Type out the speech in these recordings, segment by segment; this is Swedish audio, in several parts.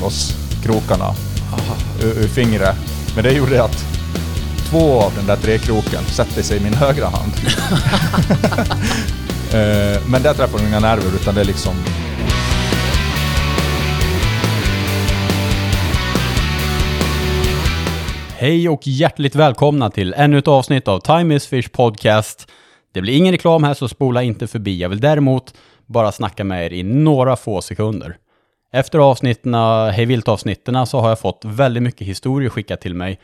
loss krokarna ur, ur fingret. Men det gjorde att två av den där trekroken sätter sig i min högra hand. Eh, Men där träffar de inga nerver utan det är liksom... Hej och hjärtligt välkomna till ännu ett avsnitt av Time is Fish Podcast. Det blir ingen reklam här så spola inte förbi. Jag vill däremot bara snacka med er i några få sekunder. Efter avsnitten, eh, Hej vilt-avsnitten så har jag fått väldigt mycket historier skickat till mig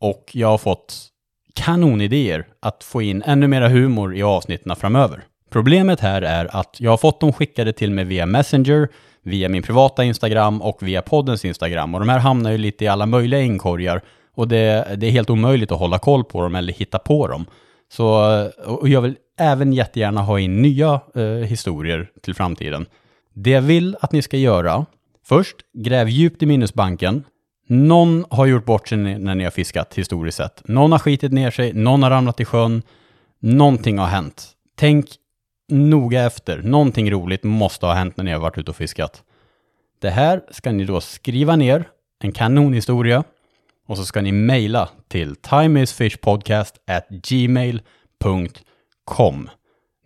och jag har fått kanonidéer att få in ännu mera humor i avsnitten framöver. Problemet här är att jag har fått dem skickade till mig via Messenger, via min privata Instagram och via poddens Instagram. Och de här hamnar ju lite i alla möjliga inkorgar och det, det är helt omöjligt att hålla koll på dem eller hitta på dem. Så, eh, och jag vill även jättegärna ha in nya eh, historier till framtiden. Det jag vill att ni ska göra, först gräv djupt i minnesbanken. Någon har gjort bort sig när ni har fiskat historiskt sett. Någon har skitit ner sig, någon har ramlat i sjön, någonting har hänt. Tänk noga efter. Någonting roligt måste ha hänt när ni har varit ute och fiskat. Det här ska ni då skriva ner, en kanonhistoria, och så ska ni mejla till timeisfishpodcast@gmail.com.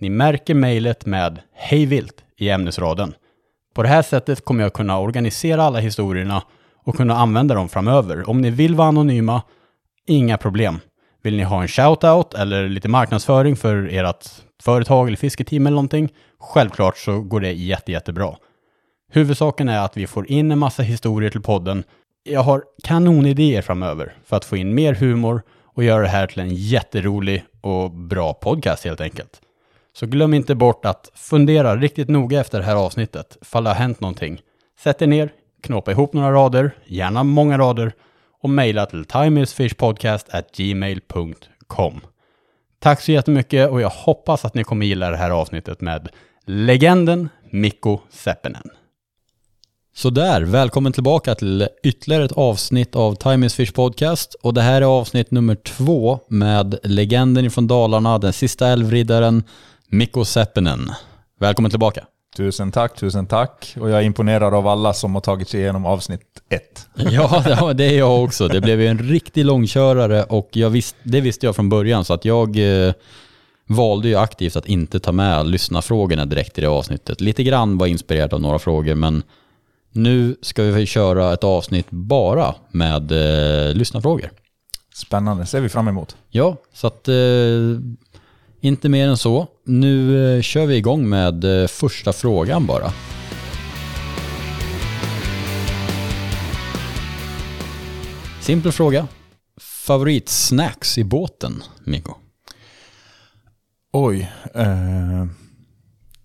Ni märker mejlet med hejvilt i ämnesraden. På det här sättet kommer jag kunna organisera alla historierna och kunna använda dem framöver. Om ni vill vara anonyma, inga problem. Vill ni ha en shoutout eller lite marknadsföring för ert företag eller fisketeam eller någonting, självklart så går det jätte, jättebra. Huvudsaken är att vi får in en massa historier till podden. Jag har kanonidéer framöver för att få in mer humor och göra det här till en jätterolig och bra podcast helt enkelt. Så glöm inte bort att fundera riktigt noga efter det här avsnittet, ifall det har hänt någonting. Sätt er ner, knåpa ihop några rader, gärna många rader, och mejla till timeisfishpodcast@gmail.com. Tack så jättemycket och jag hoppas att ni kommer gilla det här avsnittet med legenden Mikko Seppinen. Sådär, välkommen tillbaka till ytterligare ett avsnitt av Time is Fish Podcast. Och det här är avsnitt nummer två med legenden från Dalarna, den sista älvriddaren, Mikko Seppinen. Välkommen tillbaka. Tusen tack, tusen tack. Och jag är imponerad av alla som har tagit sig igenom avsnitt ett. Ja, det är jag också. Det blev ju en riktig långkörare och jag visst, det visste jag från början så att jag eh, valde ju aktivt att inte ta med lyssnarfrågorna direkt i det avsnittet. Lite grann var inspirerad av några frågor men nu ska vi köra ett avsnitt bara med eh, lyssnarfrågor. Spännande, ser vi fram emot. Ja, så att eh, inte mer än så. Nu eh, kör vi igång med eh, första frågan bara. Simpel fråga. Favoritsnacks i båten, Mikko? Oj. Eh,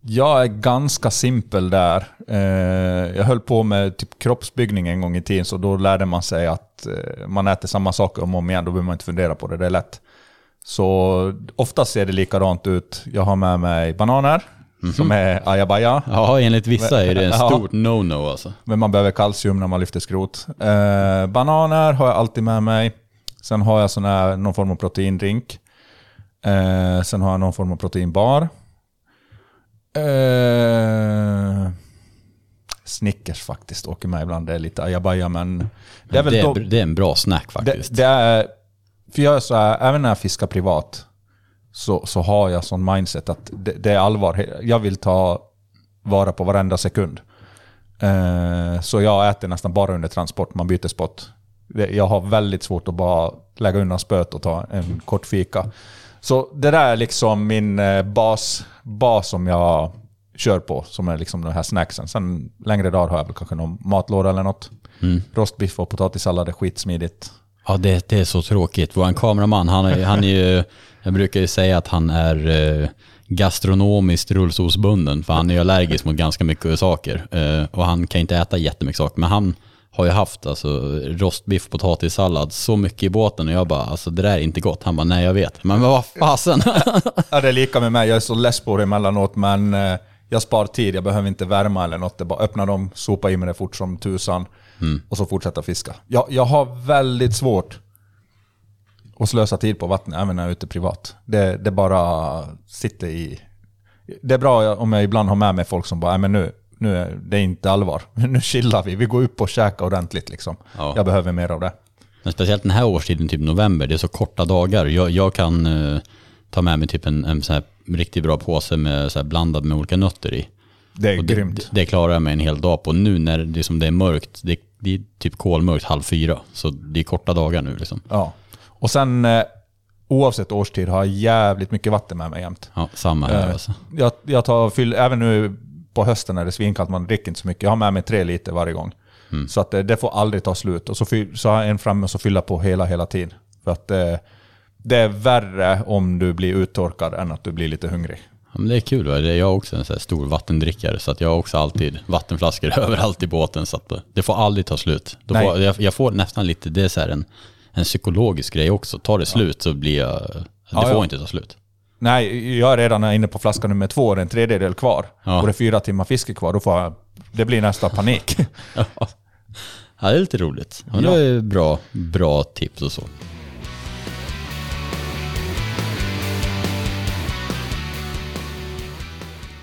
jag är ganska simpel där. Eh, jag höll på med typ kroppsbyggning en gång i tiden, så då lärde man sig att eh, man äter samma saker om och om igen. Då behöver man inte fundera på det, det är lätt. Så oftast ser det likadant ut. Jag har med mig bananer, som är ajabaja. Ja, enligt vissa är det en Ja. stort no-no alltså. Men man behöver kalcium när man lyfter skrot. Eh, bananer har jag alltid med mig. Sen har jag sån här, någon form av proteindrink. Eh, sen har jag någon form av proteinbar. Eh, Snickers faktiskt åker med ibland. Det är lite ajabaja men... Det Det är är, väl då, det är en bra snack det, faktiskt. det är... För jag är så här, även när jag fiskar privat så, så har jag sån mindset att det, det är allvar. Jag vill ta vara på varenda sekund. Eh, så jag äter nästan bara under transport, man byter spot. Jag har väldigt svårt att bara lägga undan spöet och ta en kort fika. Så det där är liksom min eh, bas, bas som jag kör på, som är liksom de här snacksen. Sen längre dagar har jag väl kanske någon matlåda eller något. Rostbiff och potatissallad är skitsmidigt. Ja, det, det är så tråkigt. Vår kameraman, han är, han är ju, jag brukar ju säga att han är eh, gastronomiskt rullstolsbunden, för han är ju allergisk mot ganska mycket saker. Eh, och han kan inte äta jättemycket saker, men han har ju haft alltså, rostbiff, potatissallad så mycket i båten och jag bara, alltså det där är inte gott. Han bara, nej jag vet. Men vad fasen. Ja, det är lika med mig. Jag är så less på det emellanåt, men eh, jag spar tid. Jag behöver inte värma eller något. Det är bara öppna dem, sopa i mig det fort som tusan och så fortsätta fiska. Jag, jag har väldigt svårt att slösa tid på vattnet, även när jag är ute privat. Det, det bara sitter i... Det är bra om jag ibland har med mig folk som bara, "Nej, men nu, nu är det inte allvar. Nu chillar vi, vi går upp och käkar ordentligt liksom. Ja. Jag behöver mer av det. Men speciellt den här årstiden, typ november, det är så korta dagar. Jag, jag kan eh, ta med mig typ en, en så här riktigt bra påse med så blandad med olika nötter i. Det är Och grymt. det, det klarar jag mig en hel dag på. Nu när det, som det är mörkt, det, det är typ kolmörkt halv fyra. Så det är korta dagar nu liksom. Ja. Och sen eh, oavsett årstid har jag jävligt mycket vatten med mig jämt. Ja, samma här Eh, alltså. Jag, jag tar fyll, även nu på hösten när det är svinkallt, man dricker inte så mycket. Jag har med mig tre liter varje gång. Mm. Så att det, det får aldrig ta slut. Och så, fyll, så har jag en framme och fylla på hela, hela tiden. För att eh, det är värre om du blir uttorkad än att du blir lite hungrig. Ja, men det är kul. Va? Det är jag också en så stor vattendrickare. Så att jag har också alltid vattenflaskor överallt i båten. Så att eh, det får aldrig ta slut. Då får, jag, jag får nästan lite, det är så en, en psykologisk grej också. Tar det slut så blir jag, det Ja, får ja. inte ta slut. Nej, jag är redan inne på flaska nummer två och det är en tredjedel kvar. Ja. Och det är fyra timmar fiske kvar. Då får jag, det blir nästan panik. Ja, ja det är lite roligt. Ja, men det Ja. är bra, bra tips och så.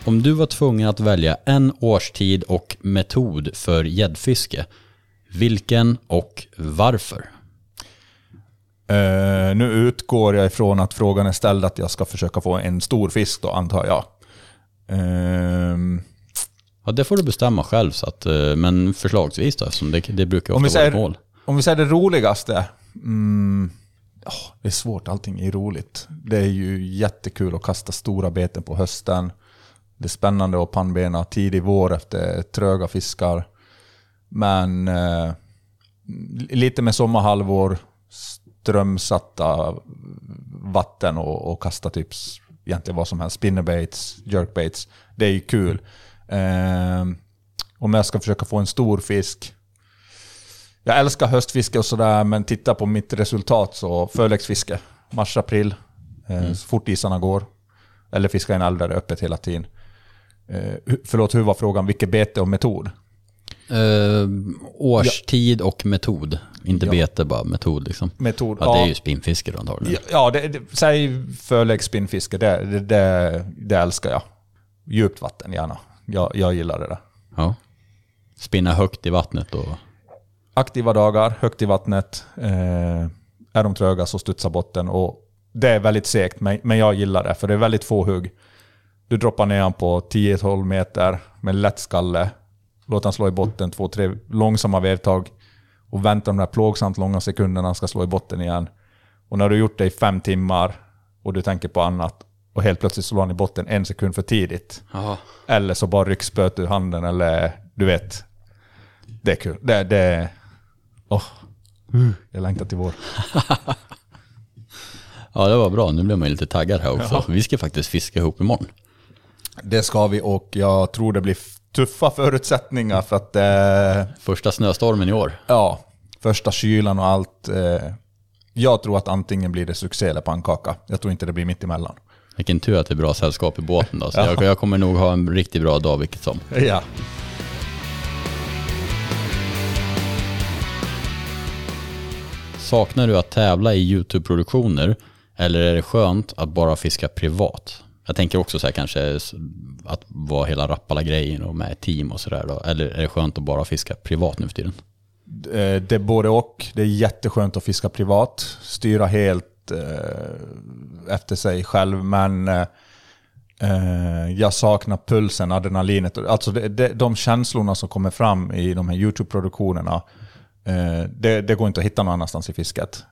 Om du var tvungen att välja en årstid och metod för gäddfiske, vilken och varför? Eh, nu utgår jag ifrån att frågan är ställd att jag ska försöka få en stor fisk då, antar jag. Ehm, Ja, det får du bestämma själv, så att, eh, men förslagsvis då, eftersom det, det brukar ofta vi vara säger- ett mål. Om vi säger det roligaste. Mm, åh, det är svårt, allting är roligt. Det är ju jättekul att kasta stora beten på hösten. Det är spännande att pannbena tidig vår efter tröga fiskar. Men eh, lite med sommarhalvår, strömsatta vatten och, och kasta typ egentligen vad som helst. Spinnerbaits, jerkbaits. Det är ju kul. Eh, om jag ska försöka få en stor fisk jag älskar höstfiske och sådär, men titta på mitt resultat så förläggsfiske. Mars-april, eh, så fort isarna går. Eller fiska i en älv där det är öppet hela tiden. Eh, förlåt, hur var frågan? Vilket bete och metod? Eh, årstid och metod. Inte Ja. bete, bara metod liksom. Metod, Ja, det är ju spinnfiske då antagligen. Ja, ja det, det, säg förläggsspinnfiske, det, det, det, det älskar jag. Djupt vatten gärna. Jag, jag gillar det där. Ja. Spinna högt i vattnet och... aktiva dagar, högt i vattnet. Eh, är de tröga så studsar botten. Och det är väldigt segt, men, men jag gillar det för det är väldigt få hugg. Du droppar ner han på 10-12 meter med lätt skalle. Låt han slå i botten två, tre långsamma vevtag. Och vänta de där plågsamt långa sekunderna han ska slå i botten igen. Och när du gjort det i fem timmar och du tänker på annat och helt plötsligt slår han i botten en sekund för tidigt. Ja. Eller så bara rycks spöet ur handen eller du vet. Det är kul. Det, det åh. Jag längtar till vår. ja, det var bra. Nu blev man ju lite taggad här också. Vi ska faktiskt fiska ihop imorgon. Det ska vi och jag tror det blir tuffa förutsättningar för att eh, Första snöstormen i år. ja, första kylan och allt. Eh, jag tror att antingen blir det succé eller pannkaka. Jag tror inte det blir mitt emellan. Vilken tur att det är bra sällskap i båten då. Så Ja. jag, jag kommer nog ha en riktigt bra dag vilket som. Ja. Saknar du att tävla i YouTube-produktioner eller är det skönt att bara fiska privat? Jag tänker också så här kanske att vara hela Rappala-grejen och med team och sådär då. Eller är det skönt att bara fiska privat nu för tiden? Eh, det är både och. Det är jätteskönt att fiska privat. Styra helt eh, efter sig själv. Men eh, jag saknar pulsen, adrenalinet. Alltså det, de känslorna som kommer fram i de här YouTube-produktionerna. Det, det går inte att hitta någon annanstans i fisket.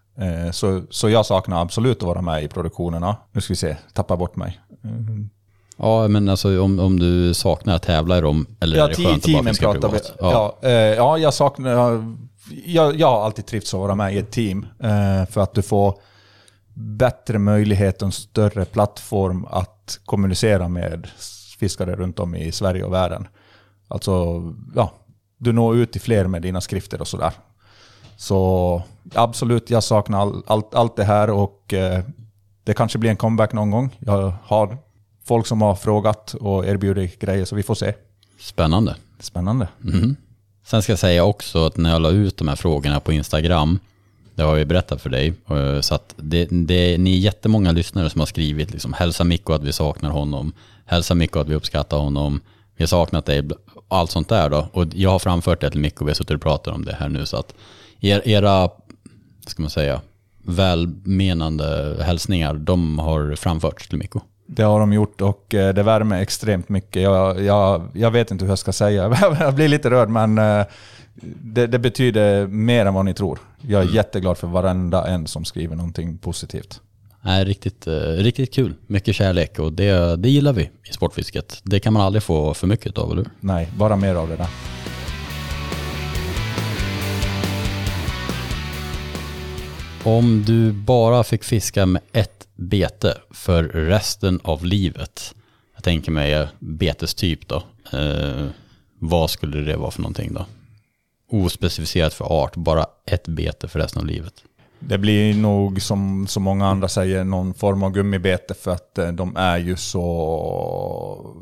Så, så jag saknar absolut att vara med i produktionerna. Nu ska vi se, tappa bort mig. Ja, men alltså om, om du saknar att tävla i dem, eller är Ja, det te- skönt att bara fiska privat? Ja. Ja, eh, ja, jag saknar... Jag, jag har alltid trivts att vara med i ett team. Eh, för att du får bättre möjlighet och en större plattform att kommunicera med fiskare runt om i Sverige och världen. Alltså, ja, du når ut till fler med dina skrifter och sådär. Så absolut, jag saknar all, allt, allt det här och eh, det kanske blir en comeback någon gång. Jag har folk som har frågat och erbjudit grejer så vi får se. Spännande. Spännande. Mhm. Sen ska jag säga också att när jag la ut de här frågorna på Instagram, det har jag ju berättat för dig, eh, så att det, det, ni är jättemånga lyssnare som har skrivit liksom, hälsa Mikko att vi saknar honom, hälsa Mikko att vi uppskattar honom, vi har saknat dig. allt sånt där då. Och jag har framfört det till Mikko, vi har suttit och pratat om det här nu. Så att er, era, ska man säga, välmenande hälsningar, de har framförts till Mikko. Det har de gjort och eh, det värmer extremt mycket. Jag, jag, jag vet inte hur jag ska säga. Jag blir lite rörd men eh, det, det betyder mer än vad ni tror. Jag är Mm. jätteglad för varenda en som skriver någonting positivt. Nej, riktigt, eh, riktigt kul. Mycket kärlek och det, det gillar vi i sportfisket. Det kan man aldrig få för mycket av, eller hur? Nej, bara mer av det där. Om du bara fick fiska med ett bete för resten av livet, jag tänker mig betestyp då, eh, vad skulle det vara för någonting då? Ospecificerat för art, bara ett bete för resten av livet. Det blir nog som så många andra säger någon form av gummibete för att eh, de är ju så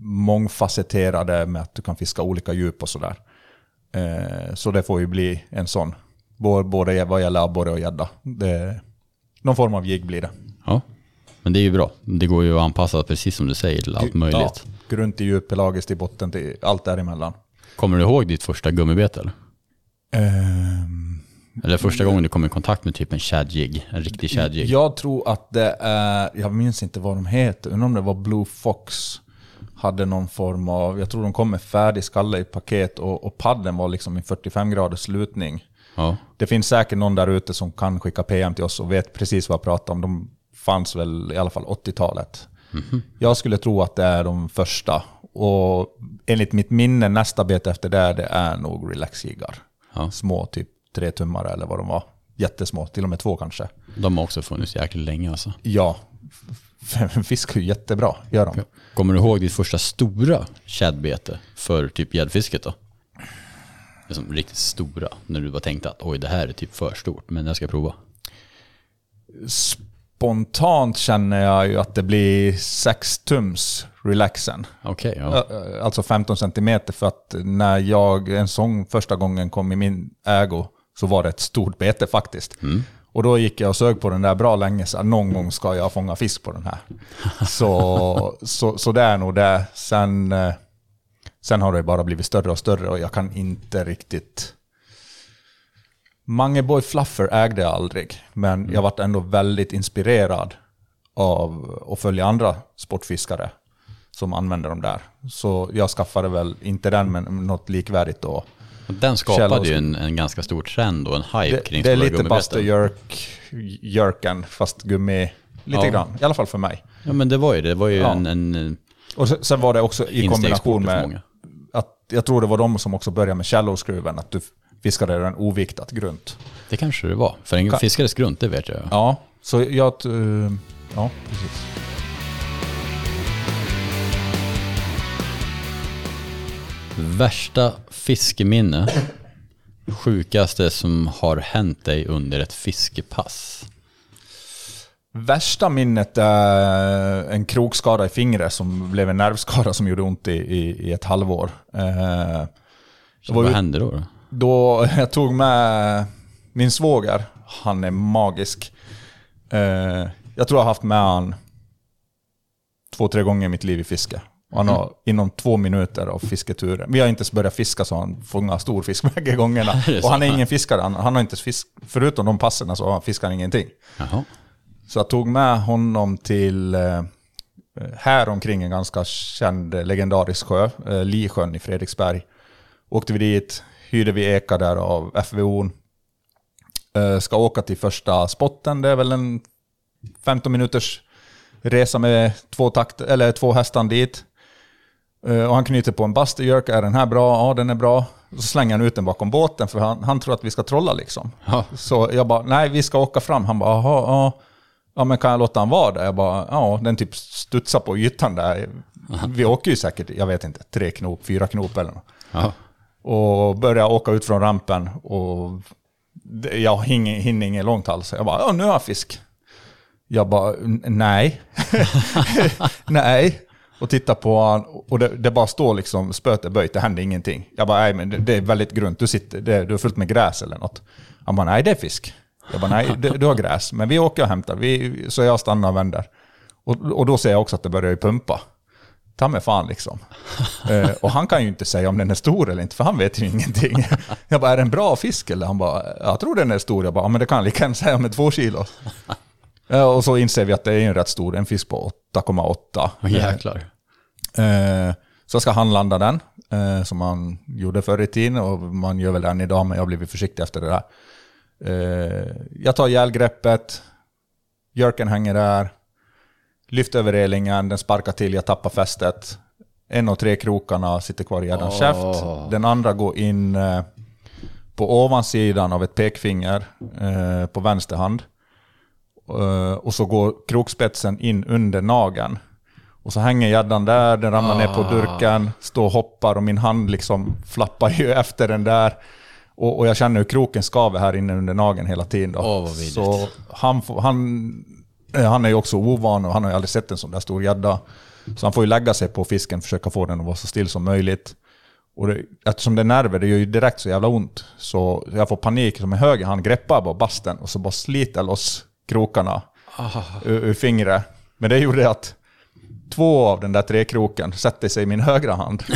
mångfacetterade med att du kan fiska olika djup och sådär. Eh, så det får ju bli en sån. Bå- Både vad gäller abborre och gädda. Någon form av jigg blir det. Ja, men det är ju bra. Det går ju att anpassa precis som du säger till allt möjligt. Ja, grunt i djup, pelagiskt i botten, till allt däremellan. Kommer du ihåg ditt första gummibete eller? Ehm, Eller första gången du kom i kontakt med typ en shad jig, en riktig shad jig? Jag tror att det är, jag minns inte vad de heter, undrar om det var Blue Fox. Hade någon form av, jag tror de kom med färdig skalle i paket och, och padden var liksom i 45 graders slutning. Ja. Det finns säkert någon där ute som kan skicka PM till oss och vet precis vad jag pratar om. De fanns väl i alla fall 80-talet. Jag skulle tro att det är de första. Och enligt mitt minne, nästa bete efter det, det är nog relaxjiggar. Ja. Små, typ tre tummare eller vad de var. Jättesmå, till och med två kanske. De har också funnits jäkligt länge alltså. Ja, fiskar ju jättebra, gör de. Kommer du ihåg ditt första stora shadbete för typ gäddfisket då? Liksom riktigt stora, när du bara tänkte att oj det här är typ för stort, men jag ska prova. Spontant känner jag ju att det blir 6 tums relaxen. Okej, ja. Alltså 15 centimeter för att när jag en sång första gången kom i min ägo så var det ett stort bete faktiskt. Och då gick jag och sög på den där bra länge, så någon gång ska jag fånga fisk på den här. Så, så, så det är nog det. Sen, eh, sen har det bara blivit större och större och jag kan inte riktigt... Mangeboy Fluffer ägde jag aldrig, men jag vart ändå väldigt inspirerad av att följa andra sportfiskare som använder dem där. Så jag skaffade väl, inte den, men något likvärdigt då. Och Den skapade ju en, en ganska stor trend och en hype Det, kring det är lite. Buster Jerk, Jerken, fast gummi. Lite Ja. grann, i alla fall för mig. Ja men det var ju det, det var ju Ja. en, en Och sen, var det också i kombination med. Att jag tror det var de som också började med shallow-skruven, att du fiskade den oviktat grunt. Det kanske det var. För en Ka- fiskares grunt, det vet jag. Ja, så jag... eh, Ja, precis. Värsta fiskeminne. Sjukaste som har hänt dig under ett fiskepass. Värsta minnet är en krokskada i fingret som blev en nervskada som gjorde ont i, i, i ett halvår. Eh, var Vad ju hände då? då? då jag tog med min svåger. Han är magisk. Eh, jag tror jag har haft med han två, tre gånger i mitt liv i fiske. Och han har inom två minuter av fisketuren. Vi har inte ens börjat fiska så han fångar stor fisk bägge gångerna. Och han är så? ingen fiskare. Han, han har inte fisk, förutom de passen så har han ingenting. Jaha. Så jag tog med honom till eh, här omkring en ganska känd eh, legendarisk sjö, eh, Lisjön i Fredriksberg. Åkte vi dit, hyrde vi eka där av FVO. Ska åka till första spotten, det är väl en 15 minuters resa med två, takt, eller två hästar dit. Och han knyter på en Buster Jerk, är den här bra? Ja, den är bra. Och så slänger han ut den bakom båten för han, han tror att vi ska trolla liksom. Ja. Så jag bara, nej vi ska åka fram. Han bara, jaha, ja. Ja men kan jag låta han vara där? Jag bara, ja den typ studsar på ytan där. Vi åker ju säkert, jag vet inte, tre knop, fyra knop eller något. Ja. Och börjar åka ut från rampen och jag hinner, hinner inget långt alls. Jag bara, ja nu har jag fisk. Jag bara, "N- nej. nej. Och tittar på han och det, det bara står liksom spöet är böjt, det händer ingenting. Jag bara, nej men det, det är väldigt grunt, du, sitter, det, du är fullt med gräs eller något. Han bara, nej det är fisk. Jag bara, nej du, du har gräs, men vi åker och hämtar. Vi, så jag stannar och vänder. Och, och då ser jag också att det börjar pumpa. ta mig fan liksom. eh, och han kan ju inte säga om den är stor eller inte, för han vet ju ingenting. jag bara, är den bra fisk eller? Han bara, jag tror den är stor. Jag bara, men det kan han lika gärna säga med två kilo. eh, och så inser vi att det är en rätt stor, en fisk på 8,8. Oh, jäklar. Eh, så ska han landa den, eh, som man gjorde förr i tiden och man gör väl den idag, men jag har blivit försiktig efter det där. Eh, jag tar ihjälgreppet, Jörken hänger där, lyfter över relingen, den sparkar till, jag tappar fästet. En och tre krokarna sitter kvar i gäddans Åh. käft. Den andra går in eh, på ovansidan av ett pekfinger eh, på vänster hand. Eh, och så går krokspetsen in under nageln. Och så hänger gäddan där, den ramlar ner på durken, står och hoppar och min hand liksom flappar ju efter den där. Och, och jag känner hur kroken skaver här inne under nageln hela tiden. Då. Åh, vad vidrigt. så han, han, eh, han är ju också ovan och han har ju aldrig sett en sån där stor gädda. Så han får ju lägga sig på fisken, försöka få den att vara så still som möjligt. Och det, eftersom det är nerver, det gör ju direkt så jävla ont. Så jag får panik, som med höger hand greppar bara basten och så bara sliter loss krokarna ur, ur fingret. Men det gjorde att två av den där trekroken sätter sig i min högra hand.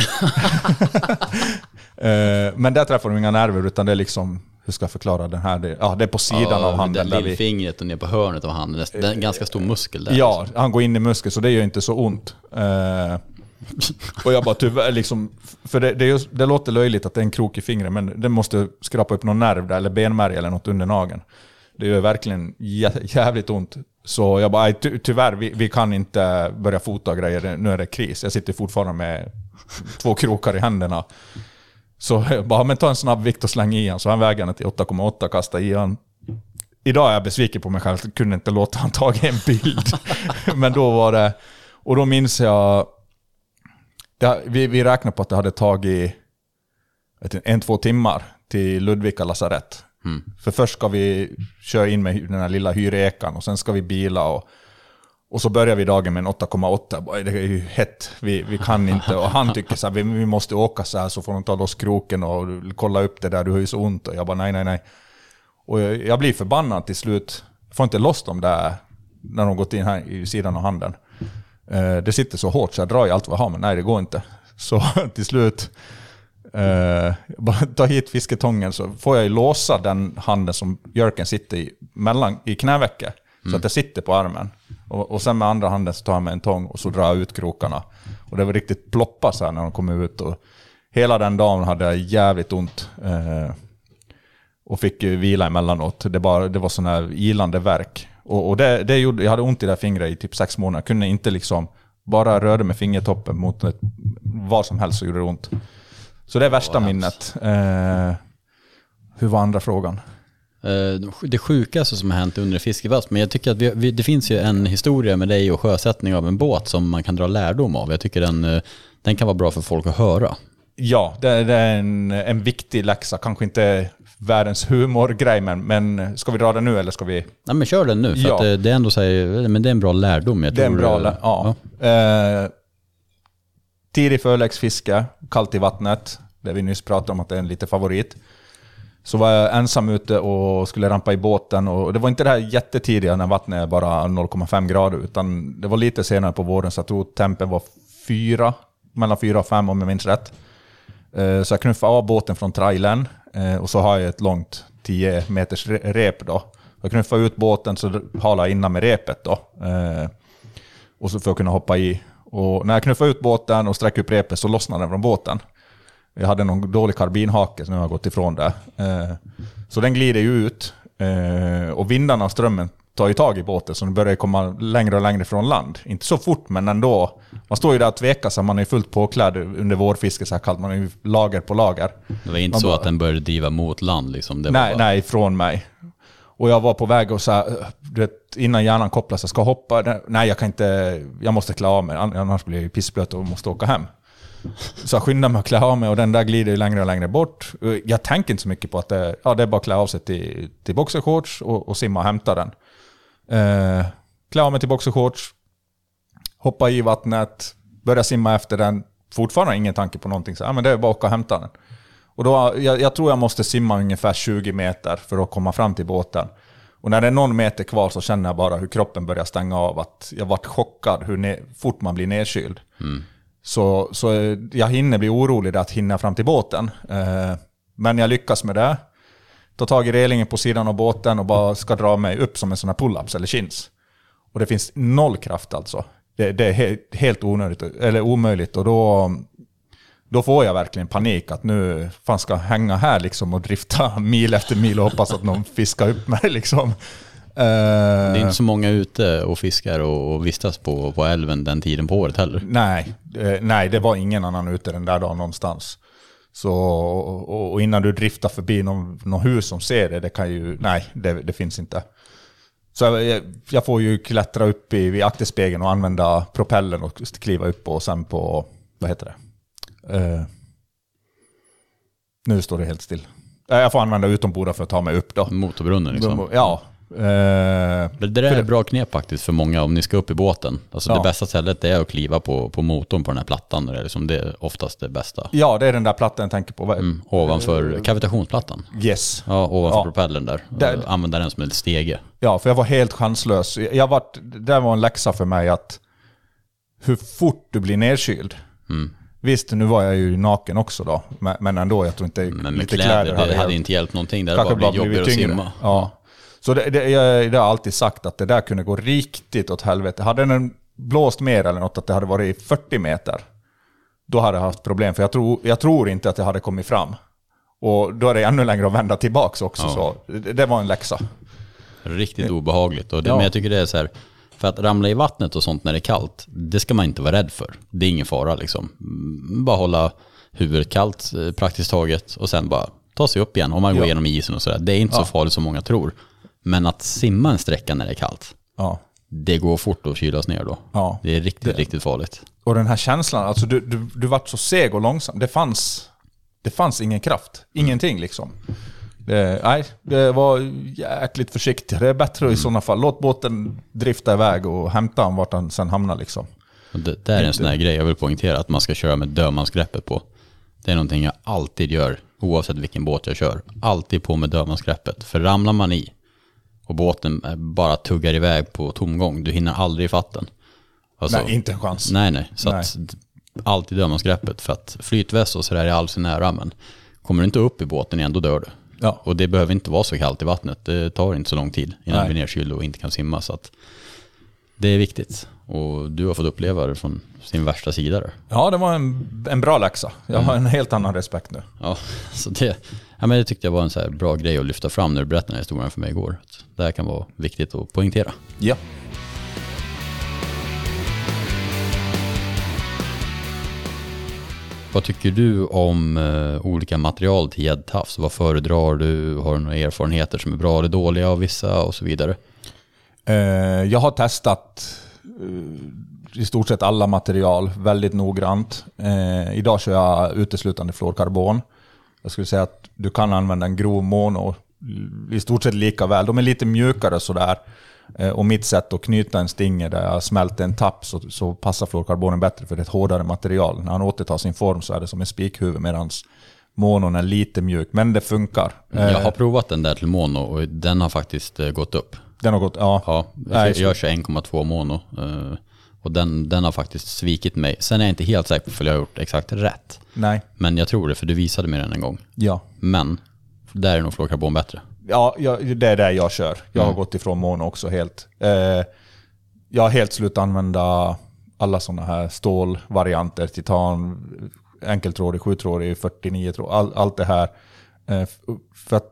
Eh, Men där träffar de inga nerver, utan det är liksom, hur ska jag förklara den här? Det, ja, det är på sidan av handen. Där lillfingret och ner på hörnet av handen. Det är en ganska stor muskel där. ja, han går in i muskeln, så det gör inte så ont. Eh, och jag bara tyvärr, liksom, för det, det, just, det låter löjligt att det är en krok i fingret, men det måste skrapa upp någon nerv där, eller benmärg eller något under nageln. Det gör verkligen jä- jävligt ont. Så jag bara, "Aj, ty, tyvärr, vi, vi kan inte börja fota grejer, nu är det kris. Jag sitter fortfarande med två krokar i händerna. Så jag bara, men ta en snabb vikt och släng i han. Så han väger den till 8,8, kasta i han. Idag är jag besviken på mig själv, jag kunde inte låta han ta en bild. men då var det, och då minns jag, det, vi, vi räknade på att det hade tagit inte, en, två timmar till Ludvika lasarett. För först ska vi köra in med den här lilla hyrekan och sen ska vi bila och, och så börjar vi dagen med en 8,8. Det är ju hett, vi, vi kan inte. Och han tycker så här, vi, vi måste åka så här så får de ta loss kroken och kolla upp det där, du har ju så ont. Och jag bara nej, nej, nej. Och jag, jag blir förbannad till slut. Jag får inte loss dem där när de gått in här i sidan av handen. Eh, det sitter så hårt så jag drar i allt vad jag har, men nej det går inte. Så till slut, eh, bara ta hit fisketången så får jag ju låsa den handen som Jörken sitter i, mellan, i knävecket. Så att det sitter på armen. Och, och sen med andra handen så tar jag med en tång och så drar jag ut krokarna. Och det var riktigt ploppa så här när de kom ut. Och hela den dagen hade jag jävligt ont. Eh, och fick vila emellanåt. Det, bara, det var sån här ilande verk. Och, och det, det gjorde, jag hade ont i det här fingret i typ sex månader. Jag kunde inte liksom, bara rörde med fingertoppen mot ett, vad som helst så gjorde det ont. Så det är värsta vad minnet. Eh, hur var andra frågan? Eh, Det sjukaste som har hänt under fiskevass, men jag tycker att vi, vi, det finns ju en historia med dig och sjösättning av en båt som man kan dra lärdom av. Jag tycker den, eh, den kan vara bra för folk att höra. Ja, det, det är en, en viktig läxa. Kanske inte världens humorgrej, men, men ska vi dra det nu eller ska vi... Nej men kör den nu, för Ja. att eh, det är ändå så här, men det är en bra lärdom. Jag Det är en bra... eh, lä- Ja. Eh, tidig förläggsfiske, kallt i vattnet. Det vi nyss pratade om att det är en lite favorit. Så var jag ensam ute och skulle rampa i båten. Och det var inte det här jättetidiga när vattnet är bara 0,5 grader, utan det var lite senare på våren, så jag tror tempen var fyra, mellan 4 och 5 om jag minns rätt. Eh, så jag knuffade av båten från trailern eh, och så har jag ett långt 10 meters rep då. Jag knuffade ut båten så halade jag innan med repet då. Eh, och så för att kunna hoppa i. Och när jag knuffade ut båten och sträckte upp repet så lossnade den från båten. Jag hade någon dålig karbinhake så nu har jag gått ifrån det. Eh, Så den glider ju ut. eh, Och vindarna och strömmen tar ju tag i båten så den börjar komma längre och längre från land. Inte så fort men ändå. Man står ju där och tvekar så man är fullt påklädd under vårfiske så här kallt. Man är ju lager på lager. Det var inte Man så bara- att den började driva mot land liksom. Det Nej, bara, nej, från mig. Och jag var på väg och så här, du vet, innan hjärnan kopplas, jag ska hoppa. Nej, jag kan inte, jag måste klä av mig, an- annars blir jag pissblöt och måste åka hem. Så jag skyndar mig att klä av mig och den där glider ju längre och längre bort. Eh, jag tänker inte så mycket på att det, ja, det är bara att klä av sig till, till boxershorts och, och simma och hämta den. Eh, klä av mig till boxershorts, hoppa i vattnet, börja simma efter den. Fortfarande ingen tanke på någonting, så ja, men det är bara att åka och hämta den. Och då, jag, jag tror jag måste simma ungefär 20 meter för att komma fram till båten. Och när det är någon meter kvar så känner jag bara hur kroppen börjar stänga av. Att jag vart chockad hur ne- fort man blir nedkyld. Mm. Så, så jag hinner bli orolig att hinna fram till båten. Eh, men jag lyckas med det. Tar tag i relingen på sidan av båten och bara ska dra mig upp som en sån här pull-ups eller chins. Och det finns noll kraft alltså. Det, det är helt, helt onödigt, eller omöjligt. Och då, då får jag verkligen panik att nu fan ska jag hänga här liksom och drifta mil efter mil och hoppas att någon fiskar upp mig liksom. Det är inte så många ute och fiskar och, och vistas på, på älven den tiden på året heller. Nej, eh, nej, det var ingen annan ute den där dagen någonstans. Så, och, och innan du driftar förbi någon, någon hus som ser det, det kan ju, nej, det, det finns inte. Så jag, jag får ju klättra upp i, vid akterspegeln och använda propellen och kliva upp och sen på, vad heter det? Eh, nu står det helt still. Eh, Jag får använda utomborda för att ta mig upp då. Motorbrunnen liksom. Ja. Eh, Det där är ett bra knep faktiskt för många om ni ska upp i båten. Alltså Ja. det bästa stället är att kliva på, på motorn på den här plattan. Det är, liksom, det är oftast det bästa. ja, det är den där plattan jag tänker på. Mm, ovanför kavitationsplattan. Yes. Ja, ovanför Ja. propellern där. Där- Använda den som en stege. Ja, för jag var helt chanslös. Jag var, det var en läxa för mig att hur fort du blir nedkyld. Mm. Visst, nu var jag ju naken också då, men, ändå, jag tror inte Men med lite kläder, det hade, hjälpt. inte hjälpt någonting. Det hade bara blivit jobbigare att simma. Ja. Så det, det, jag, det har alltid sagt att det där kunde gå riktigt åt helvete. Hade den blåst mer eller något, att det hade varit 40 meter, då hade jag haft problem. För jag tror, jag tror inte att jag hade kommit fram. Och då är det ännu längre att vända tillbaka också. Ja. Så det, det var en läxa. Riktigt obehagligt. Och det, Ja. Men jag tycker det är så här, för att ramla i vattnet och sånt när det är kallt, det ska man inte vara rädd för. Det är ingen fara liksom. Mm, Bara hålla huvudet kallt eh, praktiskt taget och sen bara ta sig upp igen om man går Ja. igenom isen och sådär. Det är inte så Ja. farligt som många tror. Men att simma en sträcka när det är kallt, Ja. det går fort att kylas ner då. Ja. Det är riktigt, riktigt farligt. Och den här känslan, alltså du, du, du vart så seg och långsam. Det fanns, det fanns ingen kraft. Ingenting liksom. Det, nej, det var jäkligt försiktigt. Det är bättre i sådana fall. Låt båten drifta iväg och hämta honom vart han sen hamnar liksom. Det, det är en sån här grej jag vill poängtera, att man ska köra med dödmansgreppet på. Det är någonting jag alltid gör, oavsett vilken båt jag kör. Alltid på med dödmansgreppet. För ramlar man i och båten bara tuggar iväg på tomgång, du hinner aldrig ifatt den. Alltså, nej, inte en chans. nej, nej. Så Nej. att alltid dödmansgreppet. För att flytväst och sådär är all sin ära, men kommer du inte upp i båten igen, då dör du. Ja. Och det behöver inte vara så kallt i vattnet. Det tar inte så lång tid innan Nej. du blir nedkyld och inte kan simma. Så att det är viktigt. Och du har fått uppleva det från sin värsta sida där. Ja, det var en, en bra läxa. Jag har en helt annan respekt nu. Ja, så det, ja, men det tyckte jag var en så bra grej att lyfta fram när du berättade den här historien för mig igår. Att Det här kan vara viktigt att poängtera. Ja. Vad tycker du om eh, olika material till gäddtafs? Vad föredrar du? Har du några erfarenheter som är bra eller dåliga av vissa och så vidare? Eh, jag har testat eh, i stort sett alla material väldigt noggrant. Eh, idag kör jag uteslutande fluorkarbon. Jag skulle säga att du kan använda en grov mono i stort sett lika väl. De är lite mjukare sådär. Eh, och mitt sätt att knyta en stinger där jag smälter en tapp så, så passar fluorkarbonen bättre för det är ett hårdare material. När han återtar sin form så är det som en spikhuvud medan monon är lite mjuk. Men det funkar. Eh, Jag har provat den där till mono och den har faktiskt eh, gått upp. Den har gått, ja. Ja, jag, jag kör 1,2 mono. Och den, den har faktiskt svikit mig. Sen är jag inte helt säker på om jag har gjort exakt rätt. Nej, Men jag tror det, för du visade mig den en gång. ja. Men där är nog fluorkarbon bättre. Ja, jag, det är det jag kör. Jag har gått ifrån mono också helt. Eh, jag har helt slutat använda alla sådana här stålvarianter, titan, enkeltrådig, sjutrådig, 49 tråd, all, allt det här. Eh, för, att,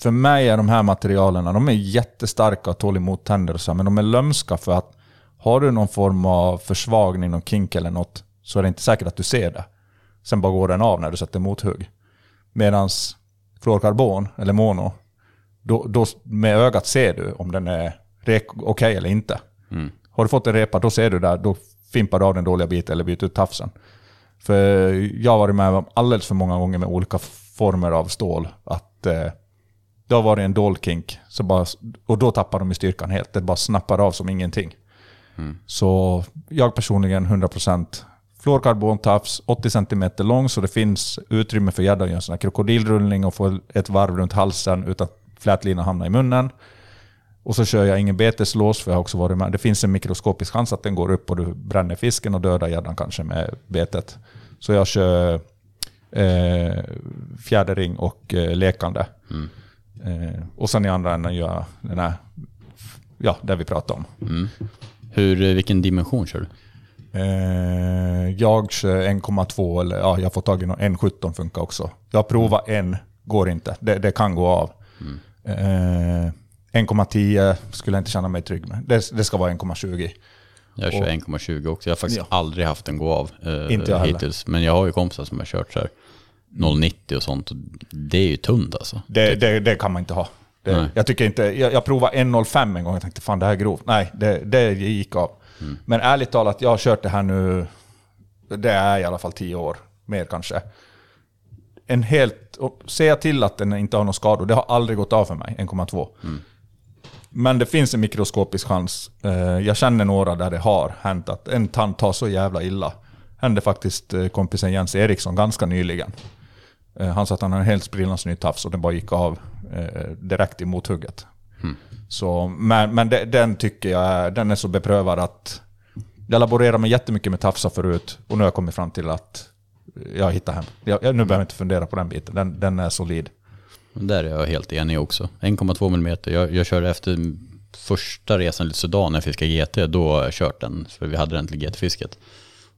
för mig är de här materialen, de är jättestarka och tål emot tänder och så, men de är lömska för att har du någon form av försvagning, någon kink eller något, så är det inte säkert att du ser det. Sen bara går den av när du sätter mothugg. Medans fluorkarbon, eller mono, då, då med ögat ser du om den är okej eller inte. Har du fått en repa, då ser du där, då fimpar du av den dåliga biten eller byter ut tafsen. För jag har varit med om alldeles för många gånger med olika former av stål att eh, det har varit en dold kink, så bara, och då tappar de i styrkan helt. Det bara snappar av som ingenting. Så jag personligen 100% fluorkarbontafs, 80 cm lång så det finns utrymme för gäddan att göra en sån här krokodilrullning och få ett varv runt halsen utan att flätlinan hamnar i munnen. Och så kör jag ingen beteslås, för jag har också varit med. Det finns en mikroskopisk chans att den går upp och du bränner fisken och dödar gäddan kanske med betet. Så jag kör eh, fjädering och eh, lekande. Eh, och sen i andra änden gör jag den här, ja, det vi pratade om. Hur, eh, vilken dimension kör du? Eh, jag kör 1,2 eller ja, jag får tag i någon 1,17 funkar också. Jag provar en, går inte. Det, det kan gå av. Eh, 1,10 skulle jag inte känna mig trygg med. Det, det ska vara 1,20. Jag kör Och- 1,20 också. Jag har faktiskt Ja. aldrig haft den gå av eh, Inte jag heller. hittills. Men jag har ju kompisar som har kört så här 0,90 och sånt. Det är ju tunt alltså. Det, det, det kan man inte ha. Det, jag, tycker inte, jag, jag provade 1,05 en gång och tänkte fan det här är grovt. Nej, det, det gick av. Men ärligt talat, jag har kört det här nu, det är i alla fall 10 år, mer kanske. En helt, och jag till att den inte har någon skador, det har aldrig gått av för mig, 1,2. Men det finns en mikroskopisk chans. Eh, Jag känner några där det har hänt att en tand tar så jävla illa. Hände faktiskt eh, kompisen Jens Eriksson ganska nyligen. Eh, Han sa att han hade en helt sprillans ny tafs och den bara gick av eh, direkt i mothugget. Så, men men det, den tycker jag är, den är så beprövad att jag laborerar med jättemycket med tafsar förut och nu har jag kommit fram till att jag hittar hem. Jag, jag, nu behöver jag inte fundera på den biten, den, den är solid. Där är jag helt enig också. 1,2 mm. Jag, jag körde efter första resan till Sudan när jag fiskade GT. Då har jag kört den, för vi hade den till GT-fisket.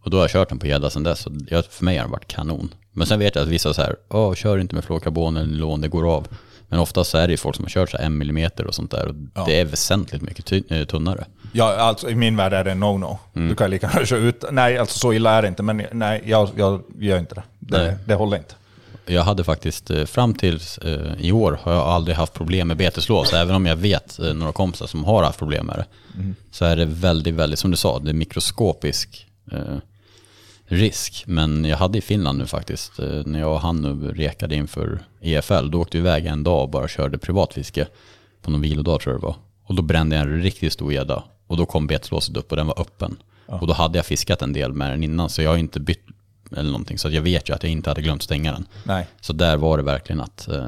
Och då har jag kört den på gädda sedan dess. Och jag, för mig har den varit kanon. Men sen vet jag att vissa så här, kör inte med fluorkarbon eller nylon, det går av. Men oftast så är det ju folk som har kört så en millimeter och sånt där. Och Ja. Det är väsentligt mycket eh, tunnare. Ja, alltså i min värld är det no-no. Du kan lika gärna köra ut. Nej, alltså så illa är det inte, men nej, jag, jag gör inte det. Det, det håller inte. Jag hade faktiskt, eh, fram till eh, i år har jag aldrig haft problem med beteslås. Även om jag vet några kompisar som har haft problem med det. Så är det väldigt, väldigt, som du sa, det är mikroskopisk risk. Men jag hade i Finland nu faktiskt, eh, när jag och han nu rekade inför EFL, då åkte vi iväg en dag och bara körde privatfiske på någon vilodag tror jag det var. Och då brände jag en riktigt stor gädda. Och då kom beteslåset upp och den var öppen. Och då hade jag fiskat en del med den innan, så jag har inte bytt eller någonting. Så jag vet ju att jag inte hade glömt stänga den. Nej. Så där var det verkligen att eh,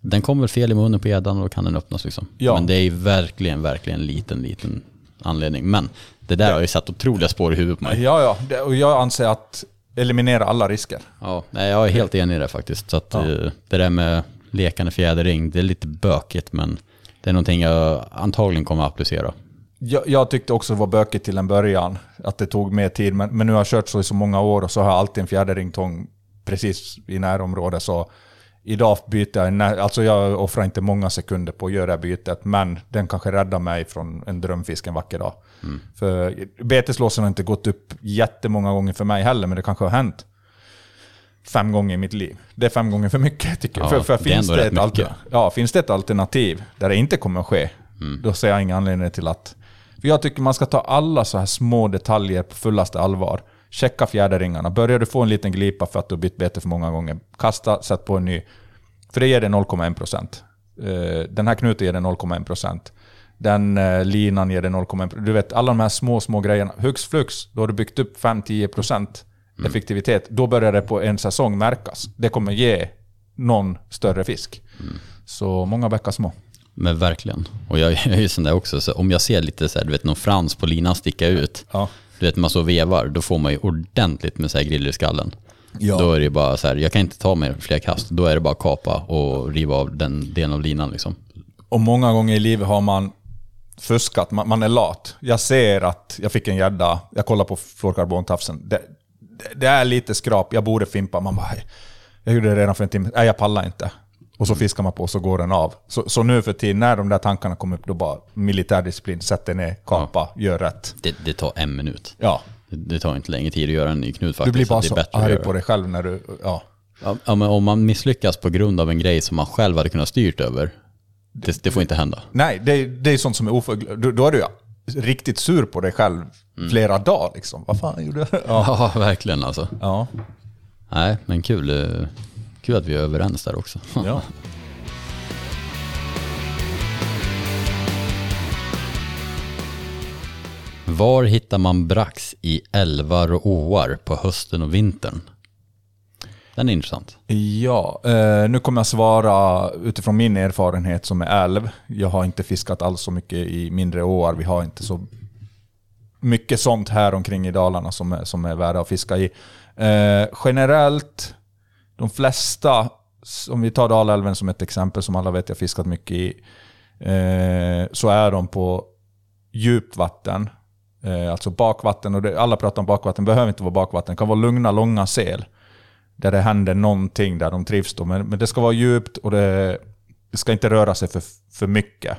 den kommer väl fel i munnen på gäddan och då kan den öppnas liksom. Ja. Men det är verkligen, verkligen en liten, liten anledning. Men det där har ju satt otroliga spår i huvudet på mig. Ja, ja. Och jag anser att eliminera alla risker. Ja, nej, jag är helt enig i det faktiskt. Så att, eh, det där med lekande fjädering, det är lite bökigt men det är någonting jag antagligen kommer att applicera. Jag, jag tyckte också det var bökigt till en början, att det tog mer tid. Men, men nu har jag kört så i så många år och så har jag alltid en fjäderringtång precis i närområdet. Så idag byter jag, när- alltså jag offrar inte många sekunder på att göra det här bytet, men den kanske räddar mig från en drömfisk en vacker dag. För beteslåsen har inte gått upp jättemånga gånger för mig heller, men det kanske har hänt fem gånger i mitt liv. Det är fem gånger för mycket tycker jag. Ja, för, för det finns, det ett mycket. ja, finns det ett alternativ där det inte kommer att ske, då ser jag ingen anledning till att... För jag tycker man ska ta alla så här små detaljer på fullaste allvar. Checka fjäderringarna. Börjar du få en liten glipa för att du har bytt bete för många gånger, kasta, sätt på en ny. För det ger det 0,1%. Eh, Den här knuten ger det 0,1%. Den eh, linan ger det 0,1%. Du vet, alla de här små, små grejerna. Hux flux, då har du byggt upp 5-10% effektivitet. Då börjar det på en säsong märkas. Det kommer ge någon större fisk. Så många bäckar små. Men verkligen. Och jag, jag är ju sån där också, så om jag ser lite så här, du vet någon frans på linan sticka ut, Ja. du vet man så vevar, då får man ju ordentligt med så här griller i skallen. Ja. Då är det ju bara så här, jag kan inte ta mer fler kast, då är det bara kapa och riva av den delen av linan liksom. Och många gånger i livet har man fuskat, man, man är lat. Jag ser att jag fick en gädda, jag kollar på fluorkarbontafsen. Det, det, det är lite skrap, jag borde fimpa. Man bara, "Hej, jag gjorde det redan för en timme, nej jag pallar inte. Och så fiskar man på och så går den av. Så, så nu för tiden, när de där tankarna kommer upp, då bara militärdisciplin, sätt dig ner, kapa, gör rätt. Det, det tar en minut. Ja, Det, tar inte längre tid att göra en ny knut du faktiskt. blir bara så att arg på dig själv när du... Ja. Ja, ja, men om man misslyckas på grund av en grej som man själv hade kunnat styrt över, det, det får inte hända. Nej, det, det är sånt som är oförglömt. Då, är du ju riktigt sur på dig själv flera dagar liksom. Vad fan gjorde jag? Ja. Ja, verkligen alltså. ja. Nej, men kul, eh, kul att vi är överens där också. ja. Var hittar man brax i älvar och åar på hösten och vintern? Den är intressant. Ja, eh, nu kommer jag svara utifrån min erfarenhet som är älv. Jag har inte fiskat alls så mycket i mindre åar. Vi har inte så mycket sånt här omkring i Dalarna som är, som är värda att fiska i. Eh, generellt, de flesta, om vi tar Dalälven som ett exempel som alla vet jag fiskat mycket i, eh, så är de på djupt vatten. Alltså bakvatten, och det, alla pratar om bakvatten, behöver inte vara bakvatten. Det kan vara lugna, långa sel. Där det händer någonting, där de trivs då. Men, men det ska vara djupt och det, det ska inte röra sig för, för mycket.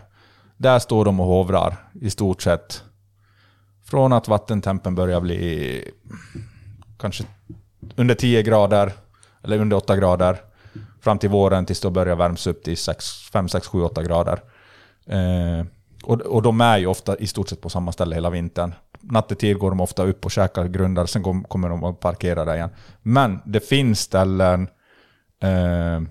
Där står de och hovrar i stort sett. Från att vattentempen börjar bli kanske under 10 grader, eller under 8 grader, fram till våren tills det börjar värms upp till 5, 6, 7, 8 grader. Eh, och, och de är ju ofta i stort sett på samma ställe hela vintern. Nattetid går de ofta upp och käkar grundar, sen kommer de att parkera där igen. Men det finns ställen, eh,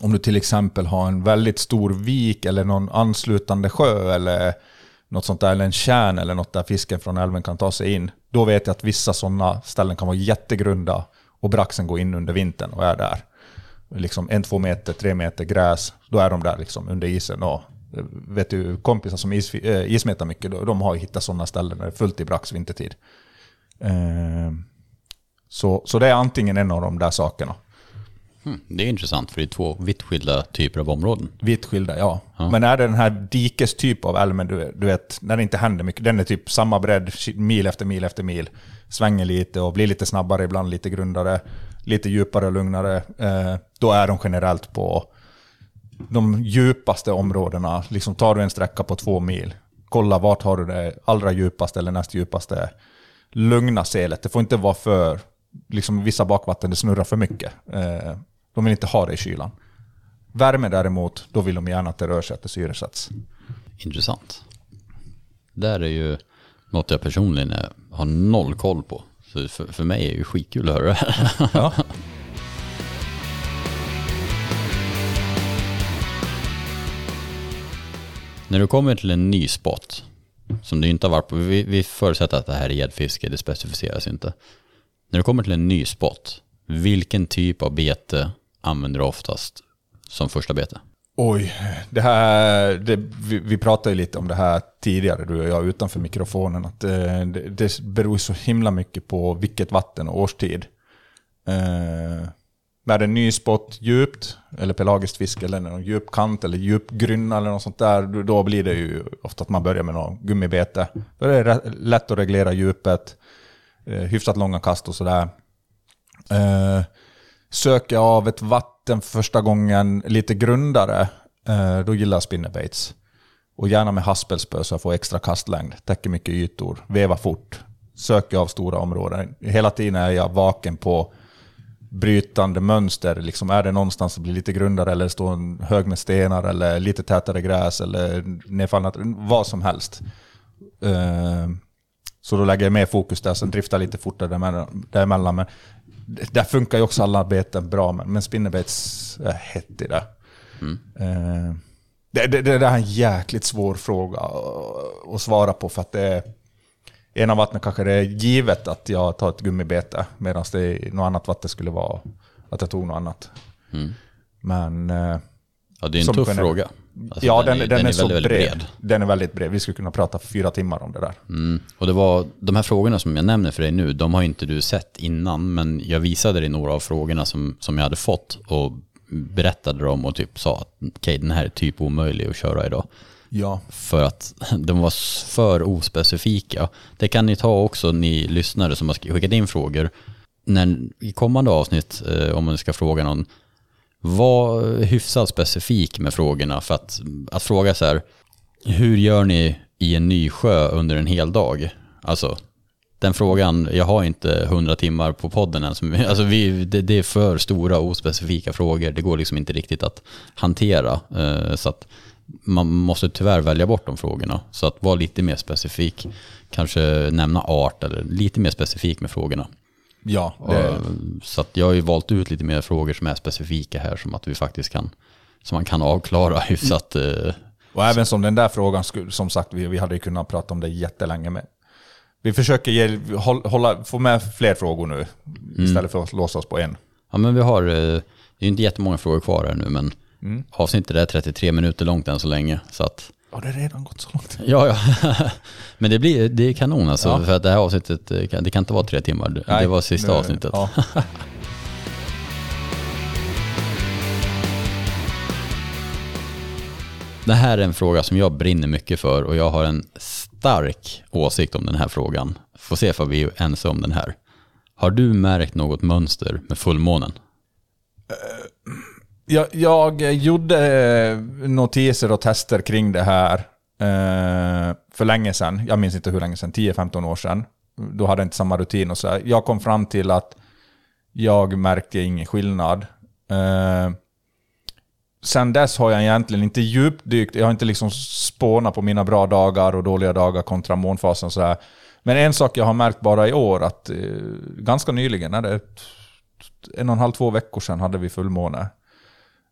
om du till exempel har en väldigt stor vik eller någon anslutande sjö eller något sånt där, eller en kärn eller något där fisken från älven kan ta sig in. Då vet jag att vissa sådana ställen kan vara jättegrunda och braxen går in under vintern och är där. Liksom en, två meter, tre meter gräs, då är de där liksom under isen. Och vet du, kompisar som is, äh, ismetar mycket, de har ju hittat sådana ställen där det är fullt i brax vintertid. Eh, så, så det är antingen en av de där sakerna. Hmm, det är intressant, för det är två vitt skilda typer av områden. Vitt skilda, ja. ja. Men är det den här dikestyp av älven, du, du vet, när det inte händer mycket, den är typ samma bredd, mil efter mil efter mil, svänger lite och blir lite snabbare, ibland lite grundare, lite djupare och lugnare, eh, då är de generellt på de djupaste områdena. Liksom tar du en sträcka på två mil, kolla vart har du det allra djupaste eller näst djupaste lugna selet. Det får inte vara för, liksom vissa bakvatten, det snurrar för mycket. Eh, de vill inte ha det i kylan. Värme däremot, då vill de gärna att det rör sig, att det syresätts. Intressant. Där är ju något jag personligen har noll koll på. Så för, för mig är det ju skitkul att höra det här. Ja. När du kommer till en ny spot, som du inte har varit på, vi, vi förutsätter att det här är gäddfiske, det specificeras inte. När du kommer till en ny spot, vilken typ av bete använder du oftast som första bete? Oj, det här, det, vi, vi pratade ju lite om det här tidigare, du och jag, utanför mikrofonen. Att eh, det, det, beror så himla mycket på vilket vatten och årstid. Eh, när det är ny spott djupt, eller pelagiskt fiske, eller någon djup kant eller djup grynna eller något sånt där, då blir det ju ofta att man börjar med någon gummibete. Då är det lätt att reglera djupet, eh, hyfsat långa kast och sådär. Eh, söker jag av ett vatten första gången lite grundare, eh, då gillar jag spinnerbaits. Och gärna med haspelspö så jag får extra kastlängd, täcker mycket ytor, veva fort, söker av stora områden. Hela tiden är jag vaken på brytande mönster. Liksom är det någonstans som blir lite grundare eller står en hög med stenar eller lite tätare gräs eller nedfallna, vad som helst. Uh, så då lägger jag mer fokus där, sen driftar lite fortare däremellan. Men där funkar ju också alla beten bra, men, men spinnerbaits är hett i det. Mm. Uh, det, det, det, det är en jäkligt svår fråga att svara på för att det är ena vattnet kanske det är givet att jag tar ett gummibete, medan det något annat vatten skulle vara att jag tog något annat. Mm. Men... Eh, ja, det är en tuff fråga. Alltså, ja, den, den, den, är, den är, så väldigt, bred. bred. Den är väldigt bred. Vi skulle kunna prata fyra timmar om det där. Mm. Och det var de här frågorna som jag nämner för dig nu, de har inte du sett innan, men jag visade dig några av frågorna som, som jag hade fått och berättade dem och typ sa att okej, okay, den här är typ omöjlig att köra idag. Ja. För att de var för ospecifika. Det kan ni ta också, ni lyssnare som har skickat in frågor. När, I kommande avsnitt, eh, om man ska fråga någon, var hyfsat specifik med frågorna. För att, att fråga så här, hur gör ni i en ny sjö under en hel dag? Alltså, den frågan, jag har inte hundra timmar på podden än. Alltså vi, det, det, är för stora ospecifika frågor. Det går liksom inte riktigt att hantera. Eh, så att man måste tyvärr välja bort de frågorna. Så att vara lite mer specifik. Kanske nämna art eller lite mer specifik med frågorna. Ja. Det... Så att jag har ju valt ut lite mer frågor som är specifika här som att vi faktiskt kan, som man kan avklara hyfsat. Mm. Och även som den där frågan, som sagt, vi, vi hade ju kunnat prata om det jättelänge med. Vi försöker ge, hålla, få med fler frågor nu, mm. istället för att låsa oss på en. Ja, men vi har, eh, det är ju inte jättemånga frågor kvar här nu, men Mm. avsnittet är 33 minuter långt än så länge. Så att, Ja, det har redan gått så långt. ja, ja. men det, blir, det är kanon alltså, Ja. för att det här avsnittet, eh, det kan inte vara tre timmar. Det, det var sista nu- avsnittet. Ja. Det här är en fråga som jag brinner mycket för och jag har en stark åsikt om den här frågan. Får se om vi är ense om den här. Har du märkt något mönster med fullmånen? Jag, jag gjorde eh, notiser och tester kring det här eh, för länge sedan. Jag minns inte hur länge sedan, 10-15 år sedan. Då hade jag inte samma rutin och så. här. Jag kom fram till att jag märkte ingen skillnad. Eh, sen dess har jag egentligen inte djupdykt, jag har inte liksom spånat på mina bra dagar och dåliga dagar kontra månfasen och sådär. Men en sak jag har märkt bara i år, att eh, ganska nyligen, är det en och en halv, två veckor sedan hade vi fullmåne.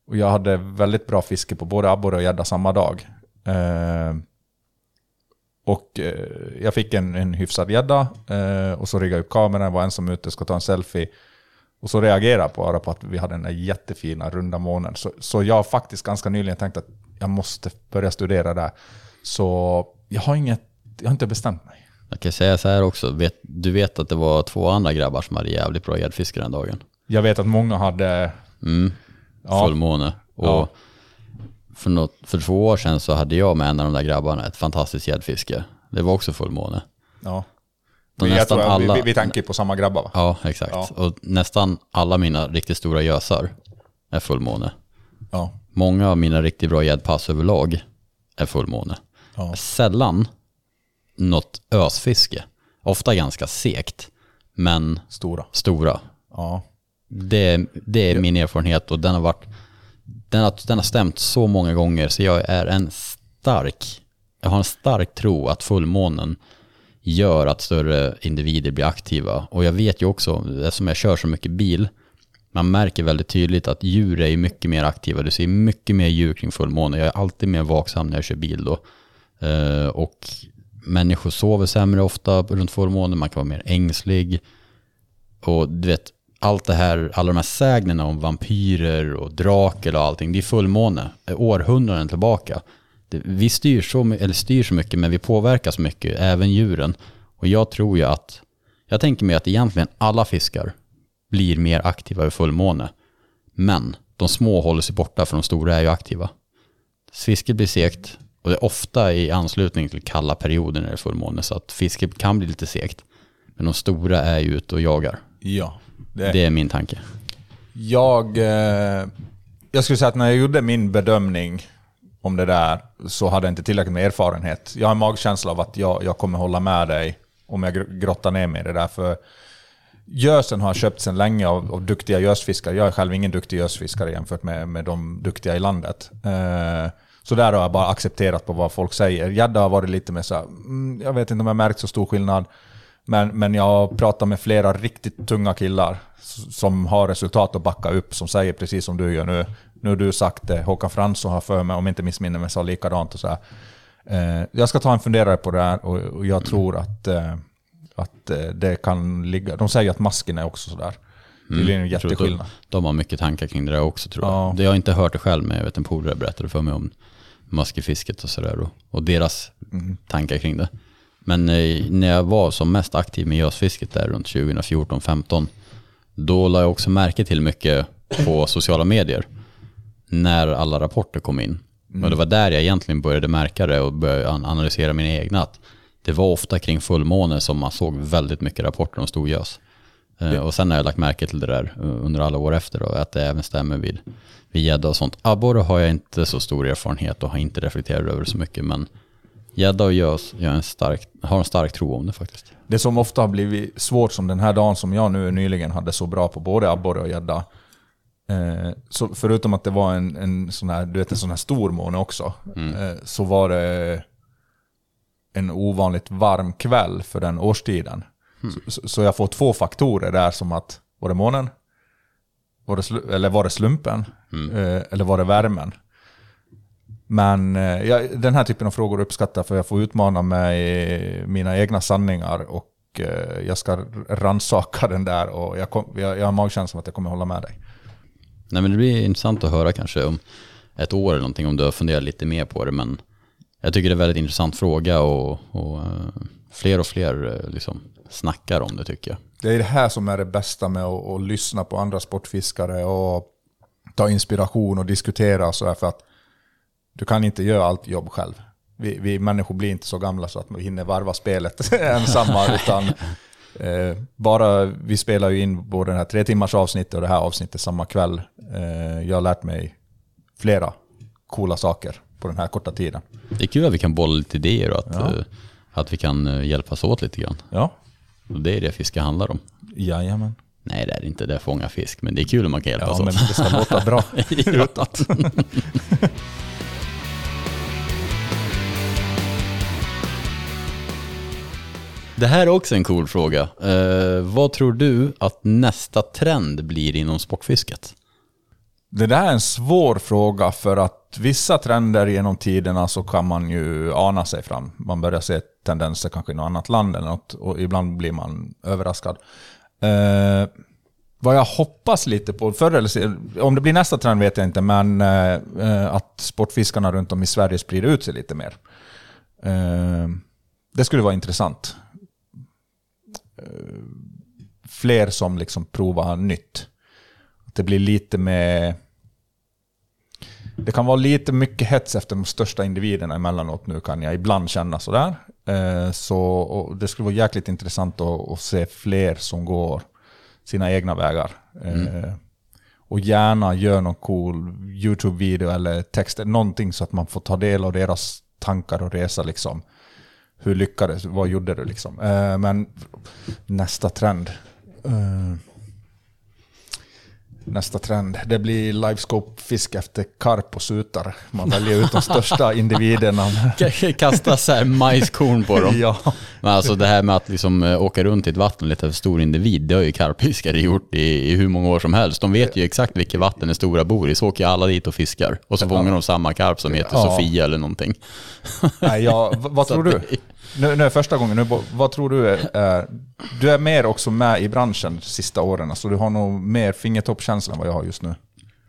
Och jag hade väldigt bra fiske på både abborre och gädda samma dag. Eh, och eh, jag fick en, en hyfsad gädda eh, och så riggade jag upp kameran, var ensam ute, ska ta en selfie. Och så reagerade jag bara på att vi hade den där jättefina runda månen. Så, så jag har faktiskt ganska nyligen tänkt att jag måste börja studera där. Så jag har inget, jag har inte bestämt mig. Jag kan säga så här också, vet, du vet att det var två andra grabbar som hade jävligt bra gäddfiske den dagen. Jag vet att många hade, Mm. Ja. Fullmåne. Och Ja. för, något, för två år sedan så hade jag med en av de där grabbarna ett fantastiskt gäddfiske. Det var också fullmåne. ja. Vi, jag tror, alla, vi, vi tänker på samma grabbar va? Ja, exakt. Ja. Och nästan alla mina riktigt stora gösar är fullmåne. Ja. Många av mina riktigt bra gäddpass överlag är fullmåne. ja. Sällan något ösfiske. Ofta ganska segt, men Stora. stora. Ja. Det, det är min erfarenhet och den har varit den har, den har stämt så många gånger så jag är en stark, jag har en stark tro att fullmånen gör att större individer blir aktiva. Och jag vet ju också, eftersom jag kör så mycket bil, man märker väldigt tydligt att djur är mycket mer aktiva. Du ser mycket mer djur kring fullmåne. Jag är alltid mer vaksam när jag kör bil då. Eh, och människor sover sämre ofta runt fullmåne, man kan vara mer ängslig. Och du vet, allt det här, alla de här sägnerna om vampyrer och drakel och allting, det är fullmåne, eh, århundraden tillbaka. Det, vi styr så, eller styr så mycket, men vi påverkar så mycket, även djuren. Och jag tror ju att, jag tänker mig att egentligen alla fiskar blir mer aktiva vid fullmåne. Men de små håller sig borta för de stora är ju aktiva. Fisket blir segt och det är ofta i anslutning till kalla perioder när det är fullmåne så att fisket kan bli lite segt. Men de stora är ju ute och jagar. Ja. Det, Det är min tanke. Jag, eh, jag skulle säga att när jag gjorde min bedömning om det där så hade jag inte tillräckligt med erfarenhet. Jag har en magkänsla av att jag, jag kommer hålla med dig om jag gr- grottar ner mig i det där. För gösen har köpt sedan länge av, av duktiga gösfiskare. Jag är själv ingen duktig gösfiskare jämfört med, med de duktiga i landet. Eh, så där har jag bara accepterat på vad folk säger. Gädda har varit lite mer så här, mm, jag vet inte om jag märkt så stor skillnad. Men, men jag har pratat med flera riktigt tunga killar som har resultat att backa upp, som säger precis som du gör nu. Nu har du sagt det, Håkan Fransson har för mig, om inte missminner mig, sa likadant. Och så här. Eh, jag ska ta en funderare på det här och, och jag tror att, eh, att eh, det kan ligga... De säger att masken är också sådär. Det blir en Mm, att jätteskillnad. De, de har mycket tankar kring det där också tror jag. Ja. Det har jag inte hört det själv, men jag vet en polare berättade för mig om maskefisket och sådär och, och deras Mm. tankar kring det. Men eh, när jag var som mest aktiv med gösfisket där runt 2014-15, då la jag också märke till mycket på sociala medier när alla rapporter kom in. Och det var där jag egentligen började märka det och började an- analysera mina egna. Att det var ofta kring fullmåne som man såg väldigt mycket rapporter om storgös. Eh, Och sen har jag lagt märke till det där eh, under alla år efter då, att det även stämmer vid gädda och sånt. Abborre har jag inte så stor erfarenhet och har inte reflekterat över så mycket, men gädda och gös, jag en stark, har en stark tro om det faktiskt. Det som ofta har blivit svårt, som den här dagen som jag nu nyligen hade så bra på både abborre och gädda. Eh, så förutom att det var en, en, sån här, du vet, en sån här stor måne också, eh, så var det en ovanligt varm kväll för den årstiden. Så, så- så jag får två faktorer där som att, var det månen? Var det, eller var det slumpen? Eh, eller var det värmen? Men eh, jag, den här typen av frågor uppskattar för jag får utmana mig mina egna sanningar och eh, jag ska rannsaka den där och jag, kom, jag, jag har magkänslan att jag kommer hålla med dig. Nej men det blir intressant att höra kanske om ett år eller någonting om du har funderat lite mer på det. Men jag tycker det är en väldigt intressant fråga och, och eh, fler och fler liksom snackar om det tycker jag. Det är det här som är det bästa med att, att lyssna på andra sportfiskare och ta inspiration och diskutera och så här för att du kan inte göra allt jobb själv. Vi, vi människor blir inte så gamla så att vi hinner varva spelet ensamma utan eh, bara vi spelar ju in både den här tre timmars avsnittet och det här avsnittet samma kväll. Eh, jag har lärt mig flera coola saker på den här korta tiden. Det är kul att vi kan bolla lite idéer och att, Ja. eh, att vi kan eh, hjälpas åt lite grann. Ja, Och det är det fiske handlar om. jajamän. Nej det är det inte, det är fånga fisk. Men det är kul om man kan hjälpas Ja, men åt. det ska låta bra utåt. Det här är också en cool fråga. Eh, vad tror du att nästa trend blir inom sportfisket? Det där är en svår fråga för att vissa trender genom tiderna så kan man ju ana sig fram. Man börjar se tendenser kanske i något annat land eller något och ibland blir man överraskad. Eh, vad jag hoppas lite på, förr eller senare, om det blir nästa trend vet jag inte, men eh, att sportfiskarna runt om i Sverige sprider ut sig lite mer. Eh, det skulle vara intressant. Fler som liksom provar nytt. Att det blir lite med... Det kan vara lite mycket hets efter de största individerna emellanåt nu kan jag ibland känna sådär. Eh, så det skulle vara jäkligt intressant att, att se fler som går sina egna vägar. Eh, och gärna gör någon cool YouTube-video eller text, någonting så att man får ta del av deras tankar och resa liksom. Hur lyckades Vad gjorde du liksom? Eh, men nästa trend. Eh, Nästa trend. Det blir livescope-fisk efter karp och sutar. Man väljer ut de största individerna. Kasta så här majskorn på dem. ja. Men alltså det här med att liksom eh, åka runt i ett vatten och leta efter stor individ, det har ju karpfiskare gjort i, i hur många år som helst. De vet ju exakt vilket vatten den stora bor i, så åker alla dit och fiskar. Och så fångar de samma karp som heter Ja. Sofia eller någonting. Nej, ja, vad tror du? Nu, nu är första gången. Nu, vad tror du är. Du är mer också med i branschen de sista åren, så du har nog mer fingertoppkänsla än vad jag har just nu.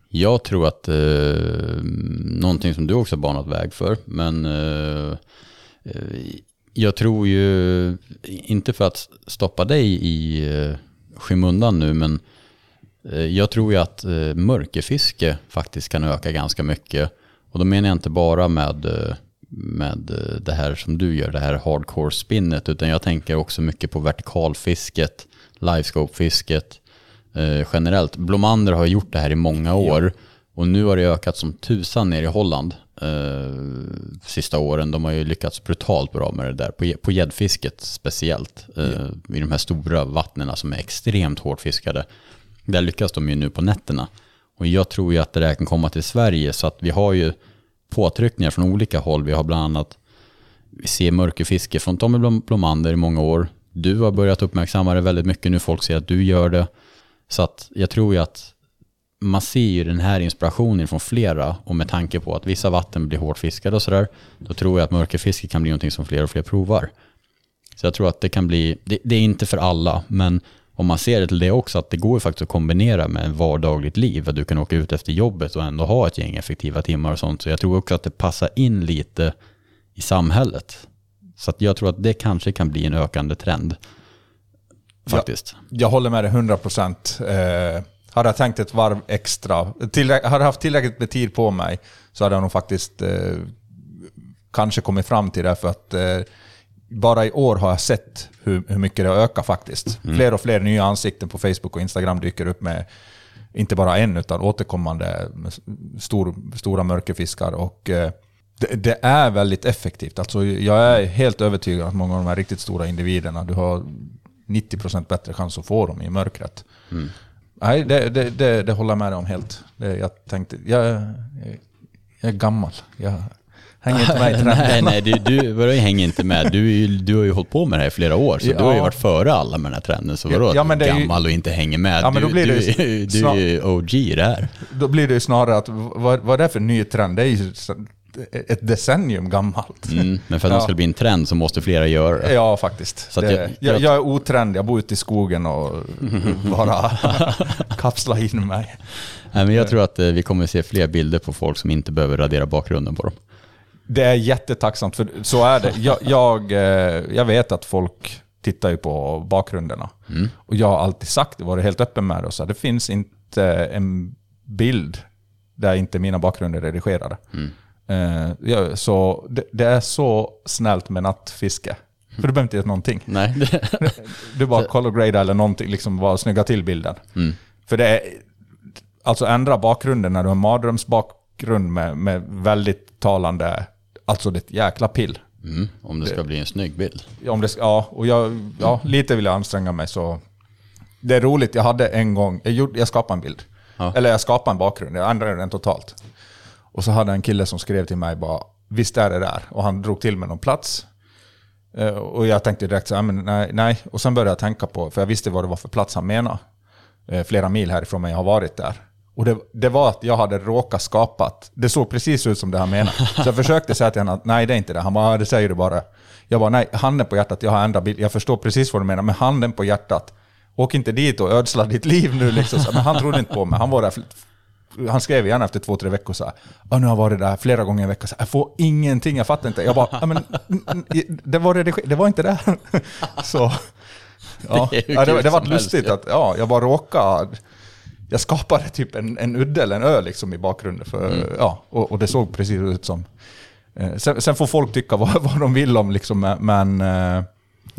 Jag tror att eh, någonting som du också har banat väg för, men eh, eh, jag tror ju, inte för att stoppa dig i eh, skymundan nu, men eh, jag tror ju att eh, mörkerfiske faktiskt kan öka ganska mycket. Och då menar jag inte bara med, eh, med eh, det här som du gör, det här hardcore spinnet, utan jag tänker också mycket på vertikalfisket, livescope-fisket, eh, generellt. Blomander har gjort det här i många år och nu har det ökat som tusan ner i Holland eh, sista åren. De har ju lyckats brutalt bra med det där, på, gäddfisket speciellt. Eh, I de här stora vattnena som är extremt hårt fiskade. Där lyckas de ju nu på nätterna. Och jag tror ju att det där kan komma till Sverige så att vi har ju påtryckningar från olika håll. Vi har bland annat vi ser mörkerfiske från Tommy Blomander i många år. Du har börjat uppmärksamma det väldigt mycket nu. Folk ser att du gör det. Så att jag tror ju att man ser ju den här inspirationen från flera och med tanke på att vissa vatten blir hårt fiskade och sådär, då tror jag att mörkerfiske kan bli någonting som fler och fler provar. Så jag tror att det kan bli, det, det är inte för alla, men om man ser det till det också, att det går faktiskt att kombinera med vardagligt liv, att du kan åka ut efter jobbet och ändå ha ett gäng effektiva timmar och sånt. Så jag tror också att det passar in lite i samhället. Så jag tror att det kanske kan bli en ökande trend. Faktiskt. Jag håller med dig 100%. Eh, hade jag tänkt ett varv extra, hade jag haft tillräckligt med tid på mig så hade jag nog faktiskt eh, kanske kommit fram till det. För att eh, bara i år har jag sett hur, hur mycket det har ökat faktiskt. Fler och fler nya ansikten på Facebook och Instagram dyker upp med inte bara en utan återkommande stor, stora mörkerfiskar. Och, eh, det, det är väldigt effektivt. Alltså, jag är helt övertygad att många av de här riktigt stora individerna, du har 90% bättre chans att få dem i mörkret. Nej, det, det, det, det håller jag med dig om helt. Jag tänkte, jag, jag är gammal. Jag hänger inte med i trenden. nej, nej, du, du vadå, jag hänger inte med. Du, ju, du har ju hållit på med det här i flera år, så Ja. du har ju varit före alla med den här trenden. Så vadå, Ja, men det är ju- gammal och inte hänger med? Ja, men du, då blir du, det du, ju du är ju OG i det här. Då blir det ju snarare att, vad, vad är det för ny trend? Det är ju, ett decennium gammalt. Mm, men för att Ja. det ska bli en trend så måste flera göra det. Ja, faktiskt. Så att det, jag- jag, jag- är otrendig, jag bor ute i skogen och bara kapsla in mig. Nej, men jag tror att eh, vi kommer se fler bilder på folk som inte behöver radera bakgrunden på dem. Det är jättetacksamt, för så är det. Jag, jag, eh, jag vet att folk tittar ju på bakgrunderna. Och jag har alltid sagt, varit helt öppen med det, så det finns inte en bild där inte mina bakgrunder är redigerade. Eh, ja, så det, det är så snällt med nattfiske. För du behöver inte göra någonting. Nej, Du bara color grade eller någonting, liksom bara snygga till bilden. För det är, alltså ändra bakgrunden när du har mardrömsbakgrund med, med väldigt talande, alltså det är ett jäkla pill. mm, om det ska bli en snygg bild. Om det, ja, och jag, ja, lite vill jag anstränga mig så. Det är roligt, jag hade en gång, jag, gjorde, jag skapade en bild. Ja. Eller jag skapade en bakgrund, jag ändrade den totalt. Och så hade jag en kille som skrev till mig bara, visst är det där? Och han drog till med någon plats. Eh, Och jag tänkte direkt så här, men nej, nej. Och sen började jag tänka på, för jag visste vad det var för plats han menade. Eh, Flera mil härifrån mig, jag har varit där. Och det, det var att jag hade råkat skapat, det såg precis ut som det han menade. Så jag försökte säga till honom att nej det är inte det. Han bara, "Ja, det säger du bara. Jag bara, nej, handen på hjärtat, jag har ändrat bild. Jag förstår precis vad du menar, men handen på hjärtat. Åk inte dit och ödsla ditt liv nu liksom. Men han trodde inte på mig. Han var där han skrev igen efter två, tre veckor så här. Nu har jag varit där flera gånger i veckan. Jag får ingenting, jag fattar inte. Jag bara, men, det, var det var inte det. Så, ja, Det ja, det, det var lustigt att ja, jag bara råkade... Jag skapade typ en, en udde eller en ö liksom i bakgrunden. För, Mm. ja, och, och det såg precis ut som... Eh, sen, sen får folk tycka vad, vad de vill om liksom, men... Eh,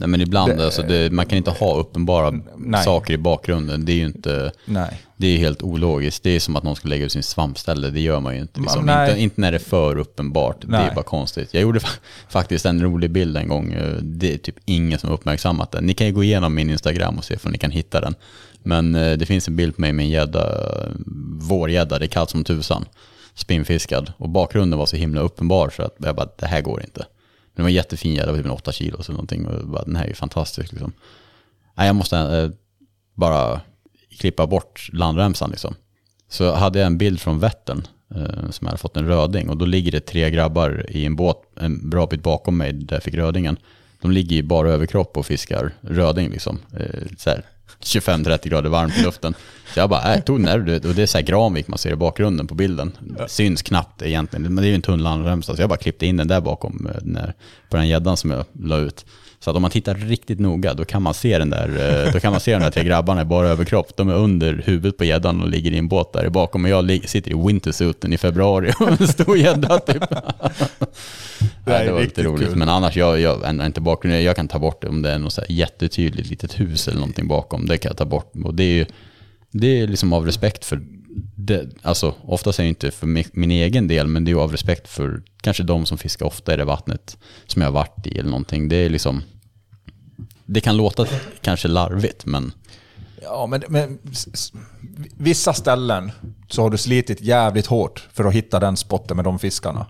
Nej, men ibland, Det- alltså det, man kan inte ha uppenbara Nej. saker i bakgrunden. Det är ju inte... nej. Det är helt ologiskt. Det är som att någon skulle lägga ut sin svampställe. Det gör man ju inte. Liksom. Nej. Inte, inte när det är för uppenbart. Det Nej. är bara konstigt. Jag gjorde fa- faktiskt en rolig bild en gång. Eh, Det är typ ingen som har uppmärksammat den. Ni kan ju gå igenom min Instagram och se om ni kan hitta den. Men eh, det finns en bild på mig med en gädda, vårgädda. Det är kallt som tusan. Spinnfiskad. Och bakgrunden var så himla uppenbar så att jag bara, det här går inte. Men det var en jättefin gädda, typ en 8 kilo eller någonting. Och bara, den här är ju fantastisk liksom. Nej, jag måste eh, bara klippa bort landremsan liksom. Så hade jag en bild från Vättern eh, som jag hade fått en röding och då ligger det tre grabbar i en båt en bra bit bakom mig där jag fick rödingen. De ligger i bara överkropp och fiskar röding liksom. Eh, så här 25-30 grader varmt i luften. Så jag bara, äh, tog den och det är så här Granvik man ser i bakgrunden på bilden. Syns knappt egentligen, men det är ju en tunn landremsa. Så jag bara klippte in den där bakom eh, den här, på den gäddan som jag la ut. Så att om man tittar riktigt noga då kan man se den där, eh, då kan man se de där tre grabbarna i bara överkropp. De är under huvudet på gäddan och ligger i en båt där bakom. Och jag sitter i wintersuiten i februari och en stor gädda typ. Det är Nej, det var lite roligt. kul. Men annars, jag, jag ändrar inte bakgrunden. Jag kan ta bort om det är något så jättetydligt litet hus eller någonting bakom. Det kan jag ta bort. Och det är ju det är liksom av respekt för, det, alltså oftast är det inte för mi- min egen del, men det är ju av respekt för kanske de som fiskar ofta i det vattnet som jag har varit i eller någonting. Det är liksom, det kan låta kanske larvigt, men Ja, men, men vissa ställen så har du slitit jävligt hårt för att hitta den spotten med de fiskarna.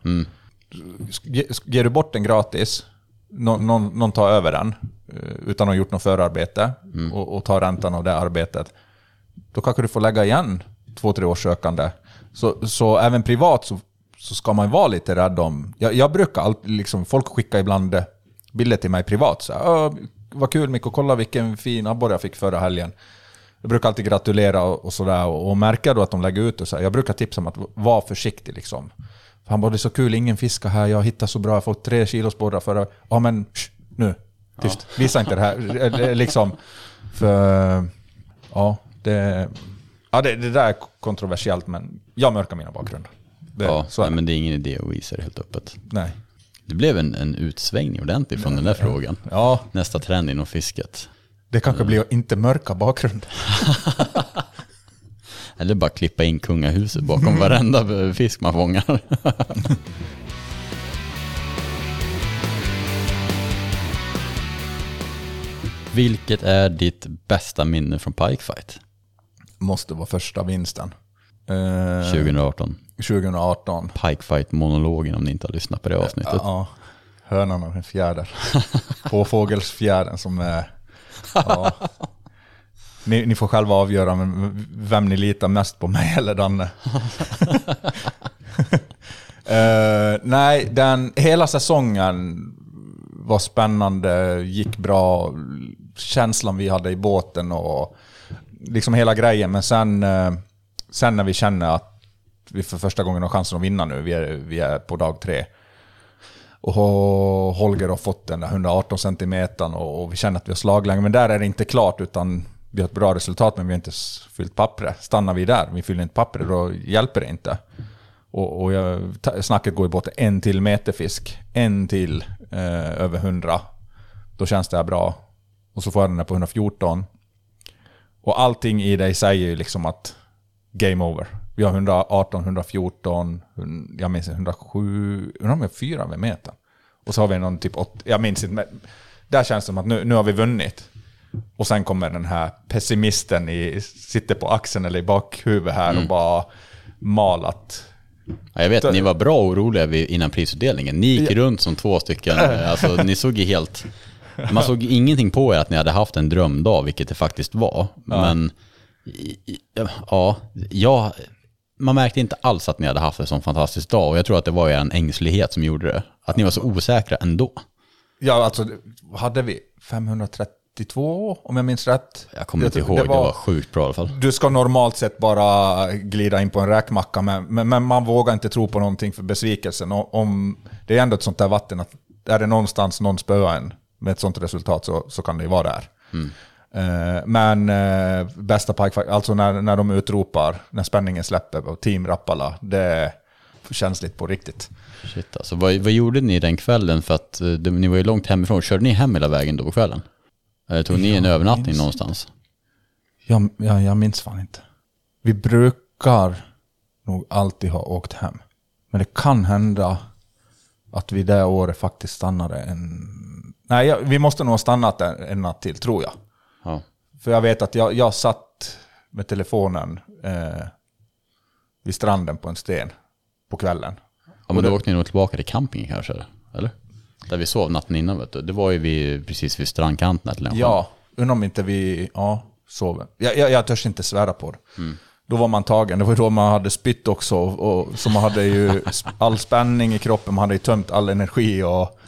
Ge- Ger du bort den gratis, någon, någon, någon tar över den eh, utan att ha gjort något förarbete och, och tar räntan av det arbetet, då kanske du får lägga igen två, tre års sökande. Så, så även privat så, så ska man vara lite rädd om... Jag, jag brukar alltid, liksom, folk skickar ibland eh, bilder till mig privat. Så här, "Åh, vad kul Mikko, kolla vilken fin abborre jag fick förra helgen. Jag brukar alltid gratulera och, och sådär. Och, och märka då att de lägger ut och så här, Jag brukar tipsa om att vara försiktig liksom. För han bara, det är så kul, ingen fiskar här, jag hittar så bra, jag fått tre kilos borrar förra... Ja men, sh, nu. Tyst. Visa inte det här. Det är liksom... För... Ja, det... Ja, det, det där är kontroversiellt, men jag mörkar mina bakgrunder. Det, ja, så nej, men det är ingen idé att visa det helt öppet. Nej. Det blev en, en utsvängning ordentligt från den där frågan. Ja, Nästa trend inom fisket. det kanske blir att inte mörka bakgrund. Eller bara klippa in kungahuset bakom varenda fisk man fångar. Vilket är ditt bästa minne från Pikefight Måste vara första vinsten. Eh, 2018? 2018. Pikefight-monologen om ni inte har lyssnat på det avsnittet. Ja, hönan och en fjäder. Påfågelsfjädern som är... Ja. Ni, ni får själva avgöra vem ni litar mest på, mig eller Danne. Eh, nej, den, hela säsongen var spännande, gick bra. Känslan vi hade i båten och liksom hela grejen. Men sen, eh, sen när vi känner att vi för första gången har chansen att vinna nu, vi är, vi är på dag tre. Och Holger har fått den där 118 centimetern och, och vi känner att vi har slaglängd. Men där är det inte klart utan vi har ett bra resultat men vi har inte fyllt pappret. Stannar vi där, vi fyller inte pappret, då hjälper det inte. Och, och jag, snacket går ju bort en till meterfisk, en till eh, över 100. Då känns det här bra. Och så får jag den där på 114. Och allting i dig säger ju liksom att game over. Vi har 118, 114, hun- jag minns inte, 107, undrar om vi har fyra vid metern. Och så har vi någon typ 80, jag minns inte, men där känns det som att nu, nu har vi vunnit. Och sen kommer den här pessimisten i, sitter på axeln eller i bakhuvudet här och bara malat. Ja, jag vet, ni var bra oroliga innan prisutdelningen. Ni gick runt som två stycken, alltså ni såg ju helt... Man såg ingenting på er att ni hade haft en drömdag, vilket det faktiskt var. Men i- i- ja, jag, man märkte inte alls att ni hade haft en sån fantastisk dag och jag tror att det var er ängslighet som gjorde det. Att ni var så osäkra ändå. Ja, alltså hade vi 532 om jag minns rätt. Jag kommer inte ihåg, det var, sjukt bra i alla fall. Du ska normalt sett bara glida in på en räkmacka, men, men, men man vågar inte tro på någonting för besvikelsen. Och Om, det är ändå ett sånt där vatten att är det någonstans någon spöar en ett sånt resultat så, så kan det ju vara där. Eh, men eh, bästa pike, alltså när, när de utropar, när spänningen släpper och Team Rappala, det är känsligt på riktigt. Shit, alltså, vad, vad gjorde ni den kvällen? För att eh, ni var ju långt hemifrån. Körde ni hem hela vägen då på kvällen? Eller tog ni en Jag övernattning minns någonstans? Jag, jag, jag minns fan inte. Vi brukar nog alltid ha åkt hem. Men det kan hända att vi det året faktiskt stannade en... Nej, jag, vi måste nog ha stannat en, en natt till, tror jag. Ja. För jag vet att jag, jag satt med telefonen eh, vid stranden på en sten på kvällen. Ja, men då åkte ni nog tillbaka till campingen kanske? Eller? Där vi sov natten innan vet du. Det var ju vid, precis vid strandkanten. Eller. Ja, undrar om inte vi ja, sov. Jag, jag, jag törs inte svära på det. Då var man tagen. Det var då man hade spytt också. Och, och, så man hade ju all spänning i kroppen, man hade ju tömt all energi. Och,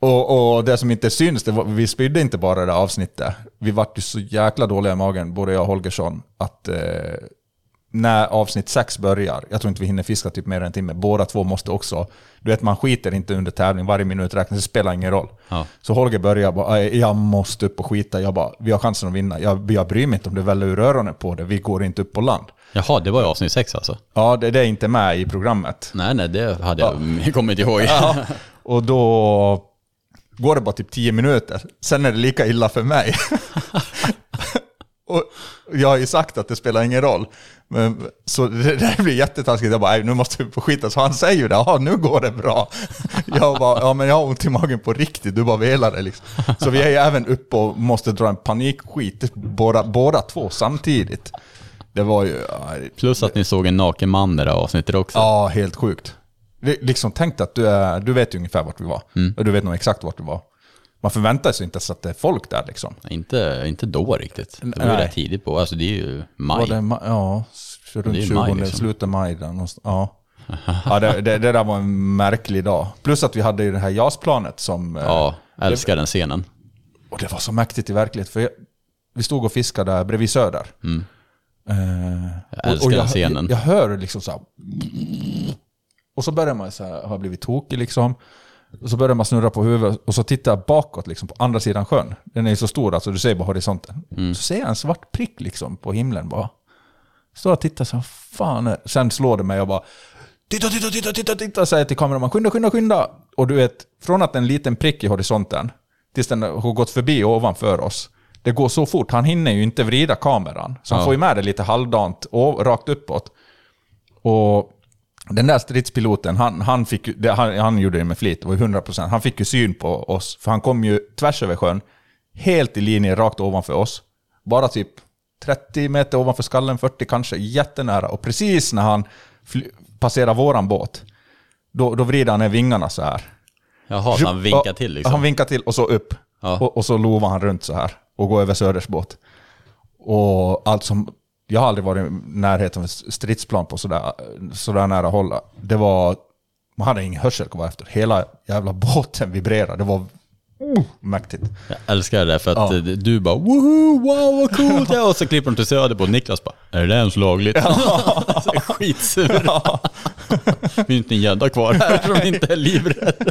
och, och det som inte syns, var, vi spydde inte bara det avsnittet. Vi vart ju så jäkla dåliga i magen, både jag och Holgersson, att eh, när avsnitt sex börjar, jag tror inte vi hinner fiska typ mer än en timme, båda två måste också, du vet man skiter inte under tävling, varje minut räknas, det spelar ingen roll. Ja. Så Holger börjar bara, "Aj, jag måste upp och skita, jag bara, vi har chansen att vinna, jag, jag bryr mig inte om det väller ur öronen på det, vi går inte upp på land. Jaha, det var ju avsnitt sex alltså? Ja, det, det är inte med i programmet. Nej, nej, det hade jag kommit inte ihåg. Ja, och då går det bara typ 10 minuter, sen är det lika illa för mig. och jag har ju sagt att det spelar ingen roll. Men, så det, det blir jättetaskigt. Jag bara, "Nej, nu måste vi på skita. Så han säger ju det, ja nu går det bra. Jag bara, ja men jag har ont i magen på riktigt, du bara velar det liksom. Så vi är ju även uppe och måste dra en panikskit, båda, båda två samtidigt. Det var ju, Plus att ni såg en naken man i det här avsnittet också. Ja, helt sjukt. Det- Liksom, tänk att du, är, du vet ju ungefär vart vi var. Och du vet nog exakt vart du var. Man förväntar sig inte ens att det är folk där liksom. Inte, inte då riktigt. Det var ju rätt tidigt på, alltså det är ju maj. Var det, ma- ja, runt Det är ju 20, maj, liksom. slutet maj där någonstans. Ja. Ja, det, det, det där var en märklig dag. Plus att vi hade ju det här JAS-planet som... eh, Ja, älskar den scenen. Och det var så mäktigt i verklighet. För jag, vi stod och fiskade där bredvid Söder. Mm. Jag och- älskar och den scenen. Jag, jag hör liksom så här. Och så börjar man så här, har blivit tokig liksom. Och så börjar man snurra på huvudet och så tittar jag bakåt liksom på andra sidan sjön. Den är ju så stor, alltså du ser bara horisonten. Mm. Så ser jag en svart prick liksom på himlen bara. Står och tittar så fan är... Sen slår det mig och bara Titta, titta, titta, titta, titta, säger till kameraman. Skynda, skynda, skynda. Och du vet, från att en liten prick i horisonten tills den har gått förbi ovanför oss. Det går så fort, han hinner ju inte vrida kameran. Så han Ja. får ju med det lite halvdant och rakt uppåt. Och den där stridspiloten, han, han, fick, det, han, han gjorde det med flit, det var ju 100%. Han fick ju syn på oss, för han kom ju tvärs över sjön, helt i linje rakt ovanför oss. Bara typ 30 meter ovanför skallen, 40 kanske, jättenära. Och precis när han passerar våran båt, då, då vrider han ner vingarna så här. Jaha, så han vinkar till liksom. Han vinkar till och så upp. Ja. Och, och så lovar han runt så här och går över Söders båt. Och allt som... jag har aldrig varit i närheten av stridsplan på sådär, sådär nära håll. Det var, man hade ingen hörsel kvar efter. Hela jävla båten vibrerade. Det var uh, mäktigt. Jag älskar det för att Ja. du bara woho, wow vad coolt ja. Och så klipper de till Söder på och Niklas bara, är det ens lagligt? Är Skitsur. Finns inte en gädda kvar här som inte är livrädd.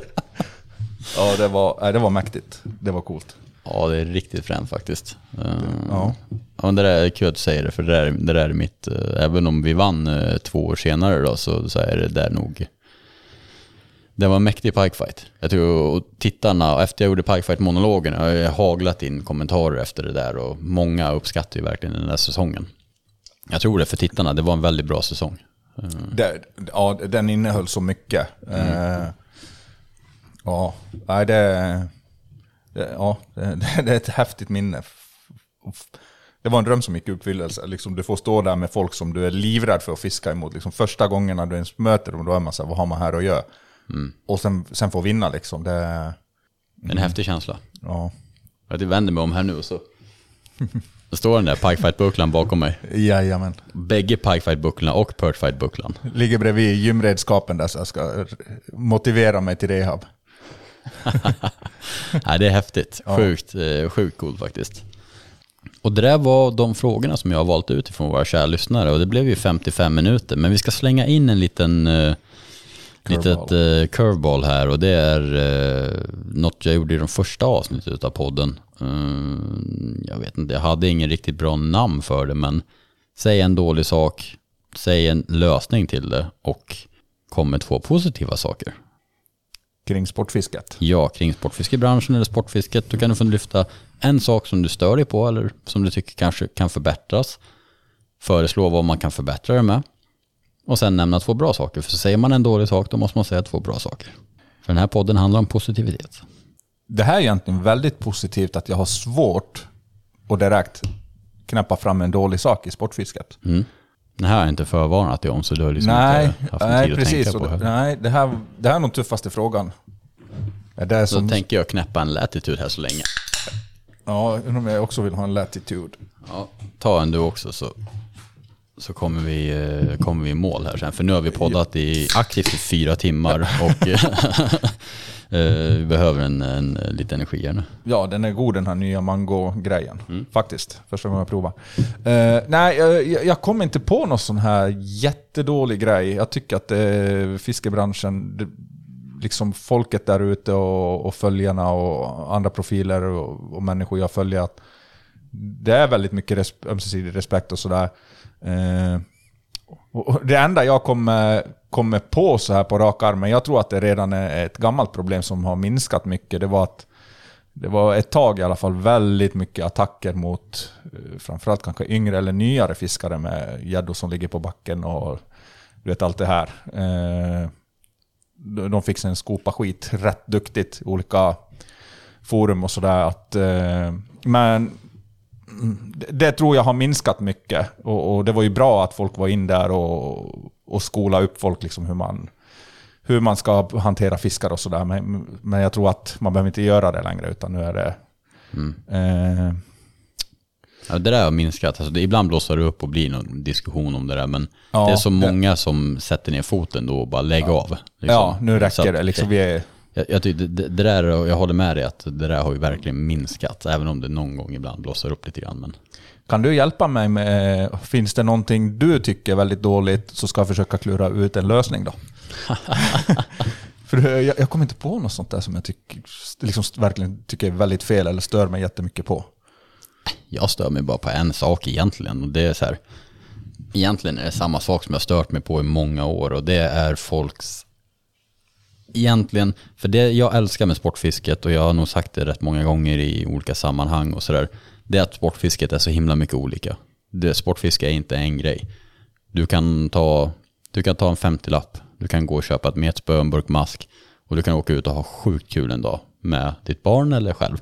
Ja, det var, nej, det var mäktigt. Det var coolt. Ja, det är riktigt fränt faktiskt. Eh, Ja. Ja, men det där är kul att du säger det, för det där, det där är mitt, eh, även om vi vann eh, två år senare då, så, så är det där nog, det var en mäktig pikefight. Jag tror, och tittarna, efter jag gjorde pikefight-monologen, jag har ju haglat in kommentarer efter det där och många uppskattar ju verkligen den där säsongen. Jag tror det för tittarna, det var en väldigt bra säsong. Det, ja, den innehöll så mycket. Eh, ja, nej, det, det, ja, det, är ett häftigt minne. Det var en dröm som gick i uppfyllelse. Liksom, du får stå där med folk som du är livrädd för att fiska emot. Liksom, första gångerna du ens möter dem, då är man så här, vad har man här att göra? Och sen, sen få vinna liksom. Det, är en häftig känsla. ja. Jag vänder mig om här nu och så då står den där pikefight-bucklan bakom mig. Jajamän. Bägge pikefight-bucklorna och perchfight-bucklan. Ligger bredvid gymredskapen där så jag ska motivera mig till rehab. Nej, det är häftigt. Sjukt, eh, sjukt coolt faktiskt. Och det där var de frågorna som jag har valt ut ifrån våra kära lyssnare och det blev ju 55 minuter. Men vi ska slänga in en liten eh, litet eh, curveball här och det är eh, något jag gjorde i de första avsnittet av podden. Mm, jag vet inte, jag hade ingen riktigt bra namn för det men säg en dålig sak, säg en lösning till det och kom med två positiva saker. Kring sportfisket. Ja, kring sportfiskebranschen eller sportfisket. Då kan du få lyfta en sak som du stör dig på eller som du tycker kanske kan förbättras. Föreslå vad man kan förbättra det med. Och sen nämna två bra saker. För säger man en dålig sak då måste man säga två bra saker. För den här podden handlar om positivitet. Det här är egentligen väldigt positivt att jag har svårt att direkt knäppa fram en dålig sak i sportfisket. Mm. Det här har jag inte förvarnat dig om så du har liksom nej, inte haft nej tid att precis. tänka på. Det, nej, det här, det här är nog tuffaste frågan. Det är det som, tänker jag knäppa en latitude här så länge. ja, undrar om jag också vill ha en latitude. Ja, ta en du också så, så kommer, vi, eh, kommer vi i mål här sen. För nu har vi poddat i aktivt i fyra timmar och vi behöver en, en lite energi här nu. Ja, den är god den här nya mango-grejen. Faktiskt. Första gången jag provar. Eh, nej, jag, jag- jag kom inte på någon sån här jättedålig grej. Jag tycker att eh, fiskebranschen, det, liksom folket där ute och, och följarna och andra profiler och, och människor jag följer, att det är väldigt mycket res, ömsesidig respekt och sådär. Eh, och det enda jag kommer, kommer på så här på rak arm, men jag tror att det redan är ett gammalt problem som har minskat mycket, det var att det var ett tag i alla fall väldigt mycket attacker mot eh, framförallt kanske yngre eller nyare fiskare med gäddor som ligger på backen och du vet allt det här. Eh, de- fick sig en skopa skit rätt duktigt i olika forum och sådär. Eh, men det- det tror jag har minskat mycket. Och, och det var ju bra att folk var in där och, och skola upp folk liksom hur man hur man ska hantera fiskar och sådär. Men, men jag tror att man behöver inte göra det längre, utan nu är det... Eh, Ja, det där har minskat. Alltså, det, ibland blossar det upp och blir någon diskussion om det där. Men Ja, det är så det- många som sätter ner foten då och bara lägger av. liksom. ja, nu räcker att- det. Liksom, vi är, Jag, jag, tycker det, det där, jag håller med dig att det där har ju verkligen minskat. Även om det någon gång ibland blossar upp lite grann. Men kan du hjälpa mig med... Finns det någonting du tycker är väldigt dåligt så ska jag försöka klura ut en lösning då? För jag, jag kommer inte på något sånt där som jag tycker, liksom, verkligen tycker är väldigt fel eller stör mig jättemycket på. jag stör mig bara på en sak egentligen. Och det är så här, egentligen är det samma sak som jag stört mig på i många år. Och det är folks egentligen, för det jag älskar med sportfisket och jag har nog sagt det rätt många gånger i olika sammanhang och sådär, det är att sportfisket är så himla mycket olika. Det, sportfiske är inte en grej. Du kan ta, du kan ta en 50-lapp, du kan gå och köpa ett metspö, en burk mask och du kan åka ut och ha sjukt kul en dag med ditt barn eller själv.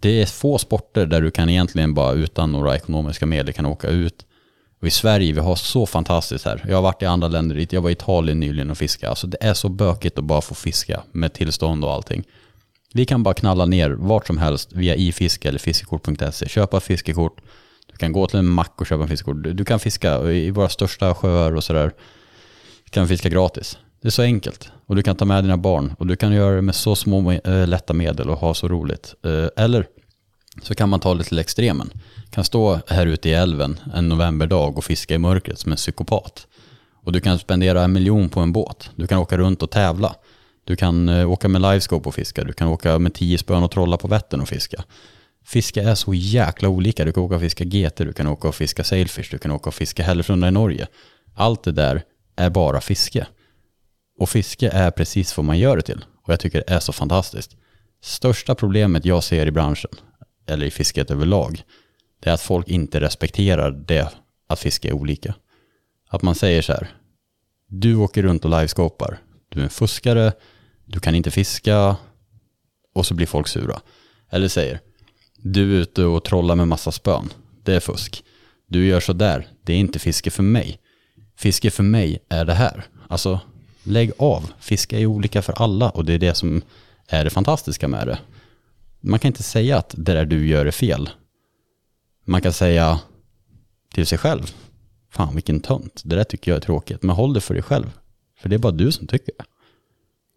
Det är få sporter där du kan egentligen bara utan några ekonomiska medel kan åka ut. Och i Sverige, vi har så fantastiskt här. Jag har varit i andra länder, dit. jag var i Italien nyligen och fiskade. Alltså det är så bökigt att bara få fiska med tillstånd och allting. Vi kan bara knalla ner vart som helst via ifiske eller fiskekort.se. Köpa fiskekort. Du kan gå till en mack och köpa en fiskekort. Du, du kan fiska i våra största sjöar och sådär. Du kan fiska gratis. Det är så enkelt. Och du kan ta med dina barn. Och du kan göra det med så små eh, lätta medel och ha så roligt. Eh, eller så kan man ta det till extremen. Kan stå här ute i älven en novemberdag och fiska i mörkret som en psykopat. Och du kan spendera en miljon på en båt. Du kan åka runt och tävla. Du kan eh, åka med livescope och fiska. Du kan åka med tio spön och trolla på Vättern och fiska. Fiska är så jäkla olika. Du kan åka och fiska GT, du kan åka och fiska sailfish, du kan åka och fiska Hälleflundra i Norge. Allt det där är bara fiske. Och fiske är precis vad man gör det till. Och jag tycker det är så fantastiskt. Största problemet jag ser i branschen, eller i fisket överlag, det är att folk inte respekterar det att fiska är olika. Att man säger så här, du åker runt och liveskapar, du är en fuskare, du kan inte fiska, och så blir folk sura. Eller säger, du är ute och trollar med massa spön, det är fusk. Du gör så där, det är inte fiske för mig. Fiske för mig är det här. Alltså, lägg av. fiska är olika för alla och det är det som är det fantastiska med det. Man kan inte säga att det där du gör är fel. Man kan säga till sig själv, fan vilken tönt, det där tycker jag är tråkigt. Men håll det för dig själv, för det är bara du som tycker det.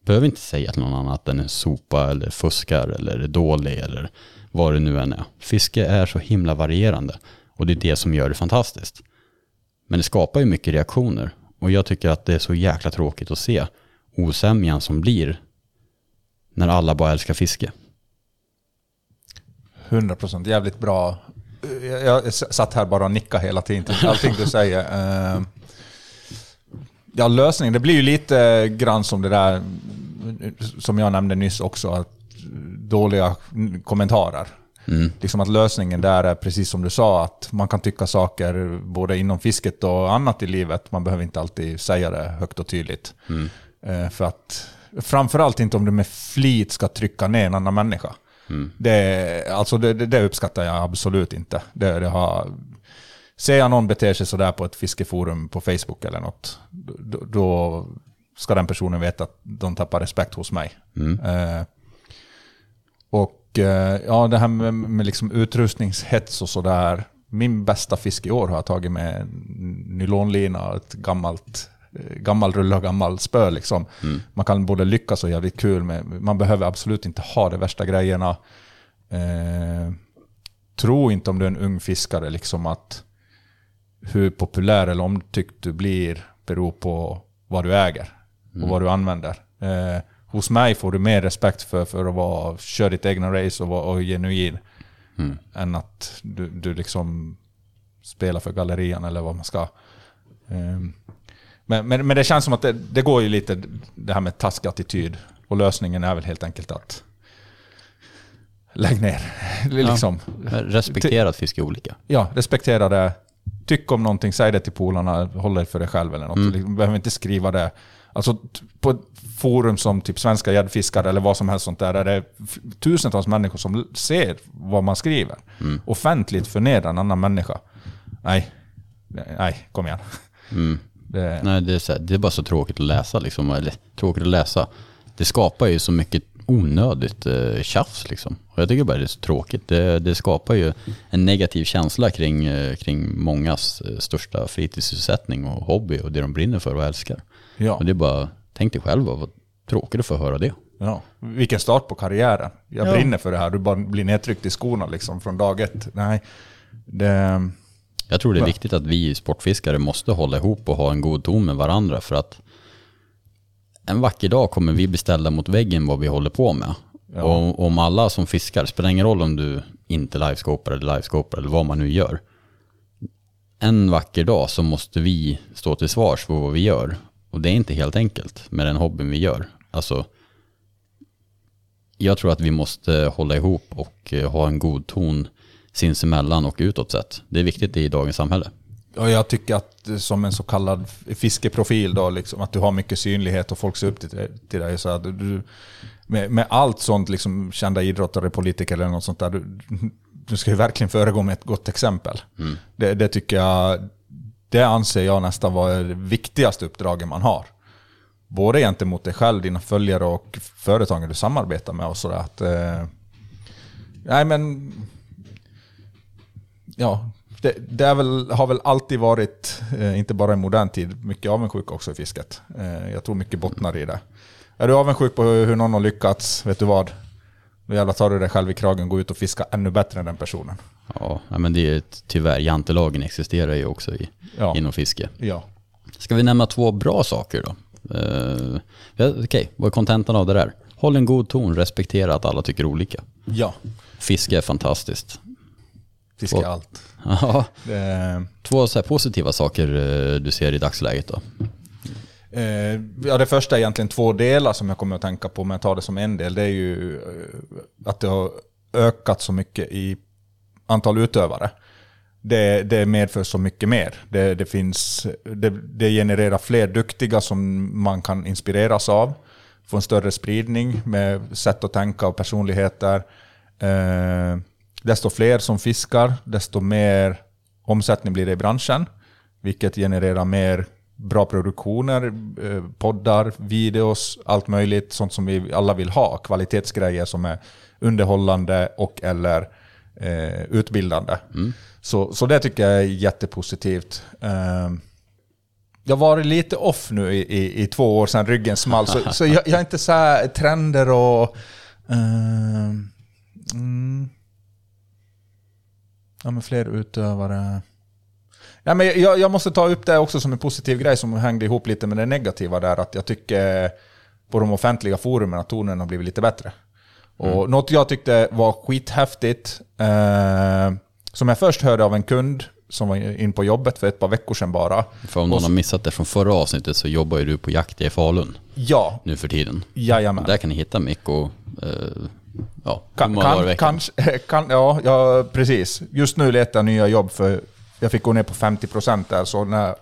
Behöver inte säga till någon annan att den är sopa eller fuskar eller är dålig eller vad det nu än är. Fiske är så himla varierande och det är det som gör det fantastiskt. Men det skapar ju mycket reaktioner och jag tycker att det är så jäkla tråkigt att se osämjan som blir när alla bara älskar fiske. 100% jävligt bra. Jag satt här bara och nickade hela tiden till allting du säger. Eh, ja, lösningen, det blir ju lite grann som det där som jag nämnde nyss också, att dåliga kommentarer. Mm. Liksom att lösningen där är precis som du sa, att man kan tycka saker både inom fisket och annat i livet. Man behöver inte alltid säga det högt och tydligt. Mm. Eh, för att, framförallt inte om du med flit ska trycka ner en annan människa. Mm. Det, alltså det, det, uppskattar jag absolut inte. Det, det har, ser jag någon bete sig sådär på ett fiskeforum på Facebook eller något, då, då ska den personen veta att de tappar respekt hos mig. Mm. Eh, och eh, ja, det här med, med liksom utrustningshets och sådär. Min bästa fisk i år har jag tagit med nylonlina, ett gammalt gammal rulle och gammal spö. Liksom. Mm. Man kan både lyckas och jävligt kul med. Man behöver absolut inte ha de värsta grejerna. Eh, tro inte om du är en ung fiskare liksom att hur populär eller omtyckt du blir beror på vad du äger och mm. vad du använder. Eh, hos mig får du mer respekt för, för att vara, köra ditt egna race och vara genuin. Mm. Än att du, du liksom spelar för gallerian eller vad man ska. Um, men, men, men, det känns som att det, det, går ju lite det här med taskig attityd. Och lösningen är väl helt enkelt att lägg ner. liksom. Ja, respektera att fiska olika. Ja, respektera det. Tyck om någonting, säg det till polarna, håll det för dig själv eller något. Mm. Du behöver inte skriva det Alltså på ett forum som typ Svenska gäddfiskare eller vad som helst sånt där, är det tusentals människor som ser vad man skriver. Mm. Offentligt förnedra en annan människa. Nej, nej, kom igen. Mm. Det... Nej, det är, så, det är bara så tråkigt att läsa liksom, eller tråkigt att läsa. Det skapar ju så mycket onödigt eh, tjafs liksom. Och jag tycker bara det är så tråkigt. Det, det skapar ju en negativ känsla kring, eh, kring mångas eh, största fritidssysselsättning och hobby och det de brinner för och älskar. Ja. Och det är bara, tänk dig själv vad tråkigt att få höra det. Ja. Vilken start på karriären. Jag ja. brinner för det här. Du bara blir nedtryckt i skorna liksom från dag ett. Nej, det... Jag tror det är viktigt att vi sportfiskare måste hålla ihop och ha en god ton med varandra för att en vacker dag kommer vi bli ställda mot väggen vad vi håller på med. Ja. Och om alla som fiskar, spelar ingen roll om du inte livescopar eller livescopar eller vad man nu gör. En vacker dag så måste vi stå till svars för vad vi gör. Och det är inte helt enkelt med den hobbyn vi gör. Alltså, jag tror att vi måste hålla ihop och eh, ha en god ton sinsemellan och utåt sett. Det är viktigt i dagens samhälle. Och jag tycker att som en så kallad fiskeprofil då, liksom, att du har mycket synlighet och folk ser upp till, till dig. Så att du, med, med allt sånt, liksom, kända idrottare, politiker eller något sånt där, du, du ska ju verkligen föregå med ett gott exempel. Mm. Det, det, tycker jag, det anser jag nästan vara det viktigaste uppdraget man har. Både gentemot dig själv, dina följare och företagen du samarbetar med och sådär. Att, eh, nej men, ja, det, det väl, har väl alltid varit, eh, inte bara i modern tid, mycket avundsjuk också i fisket. Eh, jag tror mycket bottnar i det. Är du avundsjuk på hur någon har lyckats, vet du vad? Då jävlar tar du dig själv i kragen och går ut och fiskar ännu bättre än den personen. Ja, men det är tyvärr, jantelagen existerar ju också i, Ja. inom fiske. Ja. Ska vi nämna två bra saker då? Uh, Okej, vad är kontentan av det där? Håll en god ton, respektera att alla tycker olika. Ja. Fiske är fantastiskt. Fiska Och- allt. Ja, Det, två så positiva saker eh, du ser i dagsläget då? Eh, ja, det första är egentligen två delar som jag kommer att tänka på, men jag tar det som en del. Det är ju eh, att det har ökat så mycket i antal utövare. Det, det medför så mycket mer. Det, det, finns, det, det genererar fler duktiga som man kan inspireras av. Få en större spridning med sätt att tänka och personligheter. Eh, desto fler som fiskar, desto mer omsättning blir det i branschen. Vilket genererar mer bra produktioner, eh, poddar, videos, allt möjligt. Sånt som vi alla vill ha. Kvalitetsgrejer som är underhållande och eller eh, utbildande. Så, så det tycker jag är jättepositivt. Eh, jag har varit lite off nu i, i, i två år sedan ryggen small, så, så jag, jag är inte så här trender och... Eh, mm, ja, men fler utövare. Ja, men jag, jag måste ta upp det också som en positiv grej som hängde ihop lite med det negativa där. Att jag tycker på de offentliga forumen att tonen har blivit lite bättre. Och Något jag tyckte var skithäftigt, eh, som jag först hörde av en kund som var in på jobbet för ett par veckor sedan bara. För om någon har missat det från förra avsnittet så jobbar ju du på jakt i Falun Ja, nu för tiden. jajamän. Där kan ni hitta Mikko, eh, ja, Kan, kan, kanske, kan, ja, ja, precis. Just nu letar jag nya jobb för jag fick gå ner på 50% där, så när,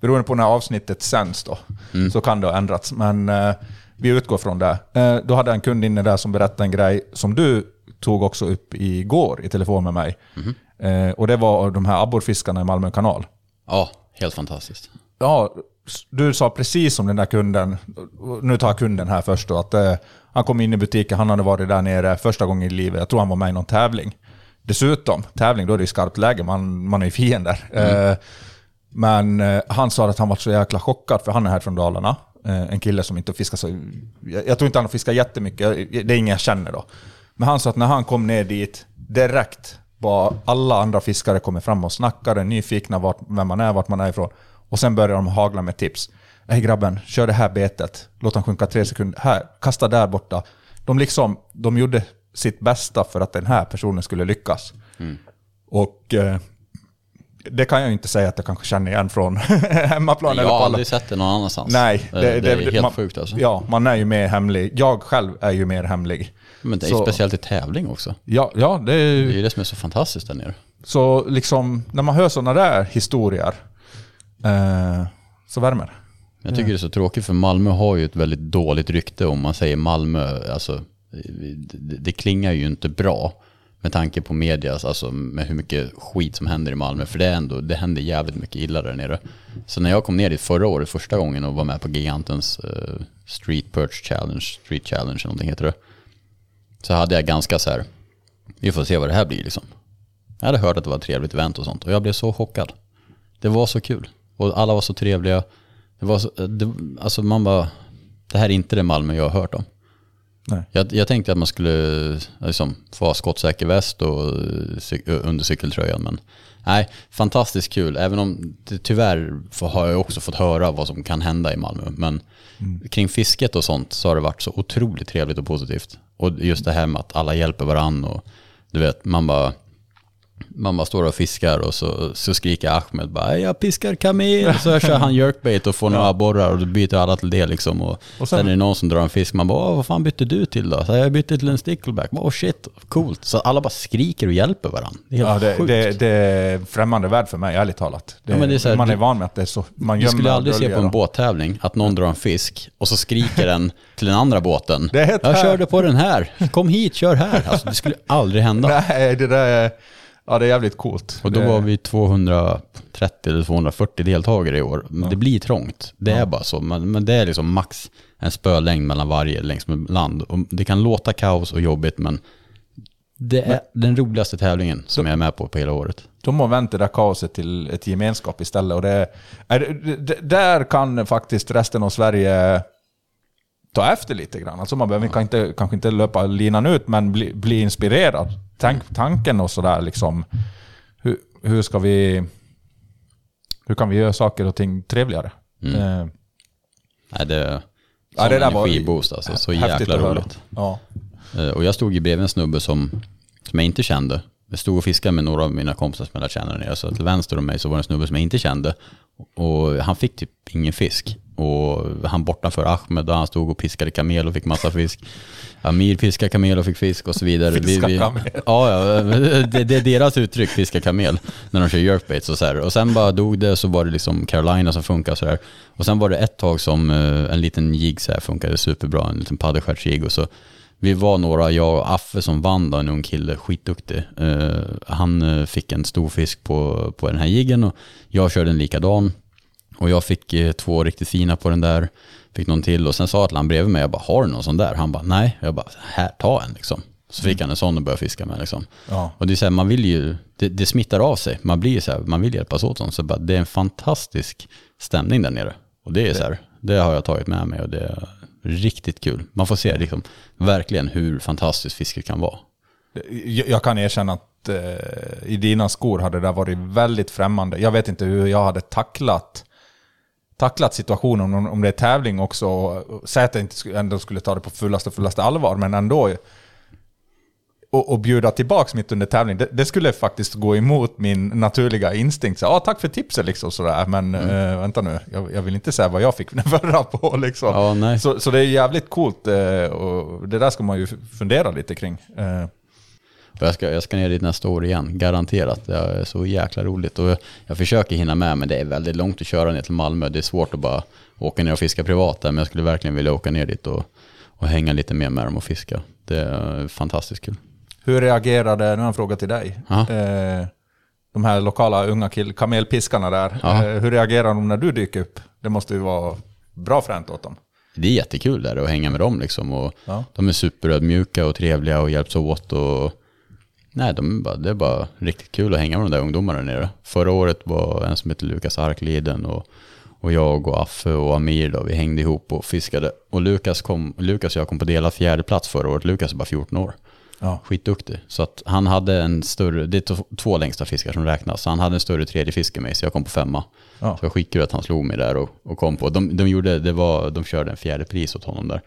beroende på när avsnittet sänds då, Mm. så kan det ha ändrats. Men eh, vi utgår från det. Eh, då hade jag en kund inne där som berättade en grej som du tog också upp igår i telefon med mig. Mhm. Eh, och det var de här abborrfiskarna i Malmö kanal. Ja, helt fantastiskt. Ja, du sa precis som den där kunden, nu tar jag kunden här först då, att eh, han kom in i butiken, han hade varit där nere första gången i livet, jag tror han var med i någon tävling. Dessutom, tävling då är det ju skarpt läge, man, man är ju fiender. Eh, men eh, han sa att han var så jäkla chockad, för han är här från Dalarna. Eh, en kille som inte fiskar så... Jag, jag tror inte han har fiskat jättemycket, det är ingen jag känner då. Men han sa att när han kom ner dit, direkt var alla andra fiskare kommer fram och snackade, nyfikna vart, vem man är, vart man är ifrån. Och sen började de hagla med tips. Hej grabben, kör det här betet. Låt han sjunka tre sekunder. Här, kasta där borta. De, liksom, de gjorde sitt bästa för att den här personen skulle lyckas. Och eh, det kan jag inte säga att jag kanske känner igen från hemmaplan. Jag har aldrig sett det någon annanstans. Nej, det, det, är helt man, sjukt alltså. Ja, man är ju mer hemlig. Jag själv är ju mer hemlig. Men det är Så- speciellt i tävling också. Ja, ja det är Det är ju det som är så fantastiskt där nere. Så liksom, när man hör sådana där historier eh, så värmer det. Jag tycker det är så tråkigt för Malmö har ju ett väldigt dåligt rykte om man säger Malmö. Alltså, det, det klingar ju inte bra med tanke på medias, alltså med hur mycket skit som händer i Malmö. För det, är ändå, det händer jävligt mycket illa där nere. Så när jag kom ner dit förra året, första gången och var med på Gigantens eh, Street Perch Challenge, Street Challenge eller någonting heter det. Så hade jag ganska så här, vi får se vad det här blir liksom. Jag hade hört att det var ett trevligt event och sånt och jag blev så chockad. Det var så kul. Och alla var så trevliga. Det var så, det, alltså man bara, det här är inte det Malmö jag har hört om. Nej. Jag, jag tänkte att man skulle liksom, få ha skottsäker väst och eh, cy- under cykeltröjan. Men nej, fantastiskt kul. Även om det, tyvärr har jag också fått höra vad som kan hända i Malmö. Men kring fisket och sånt så har det varit så otroligt trevligt och positivt. Och just det här med att alla hjälper varandra och du vet, man bara man bara står och fiskar och så, så skriker Ahmed bara jag piskar kamel. Så kör han jerkbait och får några abborrar och då byter alla till det liksom. Och, Och sen, sen- är det någon som drar en fisk, man bara "Åh, vad fan bytte du till då? Så jag bytte till en stickleback. Oh shit, coolt. Så alla bara skriker och hjälper varandra. Det är helt Ja, det, sjukt. det, det är främmande värld för mig, ärligt talat. Det, Ja, men det är här, man är du- van med att det är så. Man du gömmer skulle och aldrig se på en och- båttävling att någon drar en fisk och så skriker den till den andra båten. Jag här." körde på den här, kom hit, kör här. Alltså, det skulle aldrig hända. Nej, det där är... Ja, det är jävligt coolt. Och då det, var vi 230 eller 240 deltagare i år. Men Det blir trångt. Det är bara så. Men, men det är liksom max en spölängd mellan varje längs med land. Och det kan låta kaos och jobbigt men Det är den roligaste tävlingen som jag är med på på hela året. De har vänt det där kaoset till ett gemenskap istället. Och det, är, det, där kan faktiskt resten av Sverige ta efter lite grann. Alltså man behöver kan inte, kanske inte löpa linan ut, men bli, bli inspirerad. Tänk tanken och sådär liksom. Hur, hur ska vi... Hur kan vi göra saker och ting trevligare? Mm. Eh, Nej, det, Ja, sån det där var energiboost alltså. Så jäkla roligt. Ja. Eh, Och jag stod ju bredvid en snubbe som, som jag inte kände. Jag stod och fiskade med några av mina kompisar som jag lärde känna där nere. Så till vänster om mig så var det en snubbe som jag inte kände. Och han fick typ ingen fisk. Och han bortanför Ahmed och han stod och piskade kamel och fick massa fisk. Amir fiskade kamel och fick fisk och så vidare. Fiska kamel. Ja, ja det, det är deras uttryck, fiska kamel, när de kör jerkbaits och så här. Och sen bara dog det, så var det liksom Carolina som funkar så här. Och sen var det ett tag som eh, en liten jigg så här funkade superbra, en liten paddelskärsjigg. Och så vi var några, jag och Affe som vann då, en ung kille, skitduktig. Eh, han eh, fick en stor fisk på, på den här jiggen och jag körde en likadan. Och jag fick eh, två riktigt fina på den där, fick någon till och sen sa Atlan bredvid mig, jag bara, har du någon sån där? Han bara, nej. Jag bara, här, ta en liksom. Så fick han en sån och började fiska med liksom. Ja. Och det är så här, man vill ju, det, det smittar av sig. Man blir så här, man vill hjälpas åt sånt. Så bara, det är en fantastisk stämning där nere. Och det är så här, det har jag tagit med mig och det är riktigt kul. Man får se liksom, verkligen hur fantastiskt fisket kan vara. Jag jag kan erkänna att eh, i dina skor hade det där varit väldigt främmande. Jag vet inte hur jag hade tacklat, tacklat situationen, om, om det är tävling också. Säg att jag inte ändå skulle ta det på fullaste fullaste allvar, men ändå. Och, och bjuda tillbaka mitt under tävling, det, det skulle faktiskt gå emot min naturliga instinkt. Så, ah, tack för tipset liksom sådär, men eh, vänta nu, jag, jag vill inte säga vad jag fick den förra på liksom. Ja. Så, så det är jävligt coolt eh, och det där ska man ju fundera lite kring. Jag ska, jag ska ner dit nästa år igen, garanterat. Det är så jäkla roligt. Och jag, jag försöker hinna med, men det är väldigt långt att köra ner till Malmö. Det är svårt att bara åka ner och fiska privat där, men jag skulle verkligen vilja åka ner dit och, och hänga lite mer med dem och fiska. Det är fantastiskt kul. Hur reagerade, nu har jag en fråga till dig, Ja. eh, de här lokala unga kill, kamelpiskarna där. Ja. Eh, hur reagerar de när du dyker upp? Det måste ju vara bra fränt åt dem. Det är jättekul där att hänga med dem liksom. Och Ja. De är superödmjuka och trevliga och hjälps åt. Och, nej, de bara, det är bara riktigt kul att hänga med de där ungdomarna nere. Förra året var en som heter Lukas Arkliden och, och jag och Affe och Amir då, vi hängde ihop och fiskade. Och Lukas, kom, Lukas och jag kom på delad fjärde plats förra året. Lukas är bara 14 år. Ja. Skitduktig. Så att han hade en större, det är två längsta fiskar som räknas. Så han hade en större tredje fisk än mig, så jag kom på femma. Ja. Så det var skitkul att han slog mig där och, och kom på. De, de, gjorde, det var, de körde en fjärde pris åt honom där.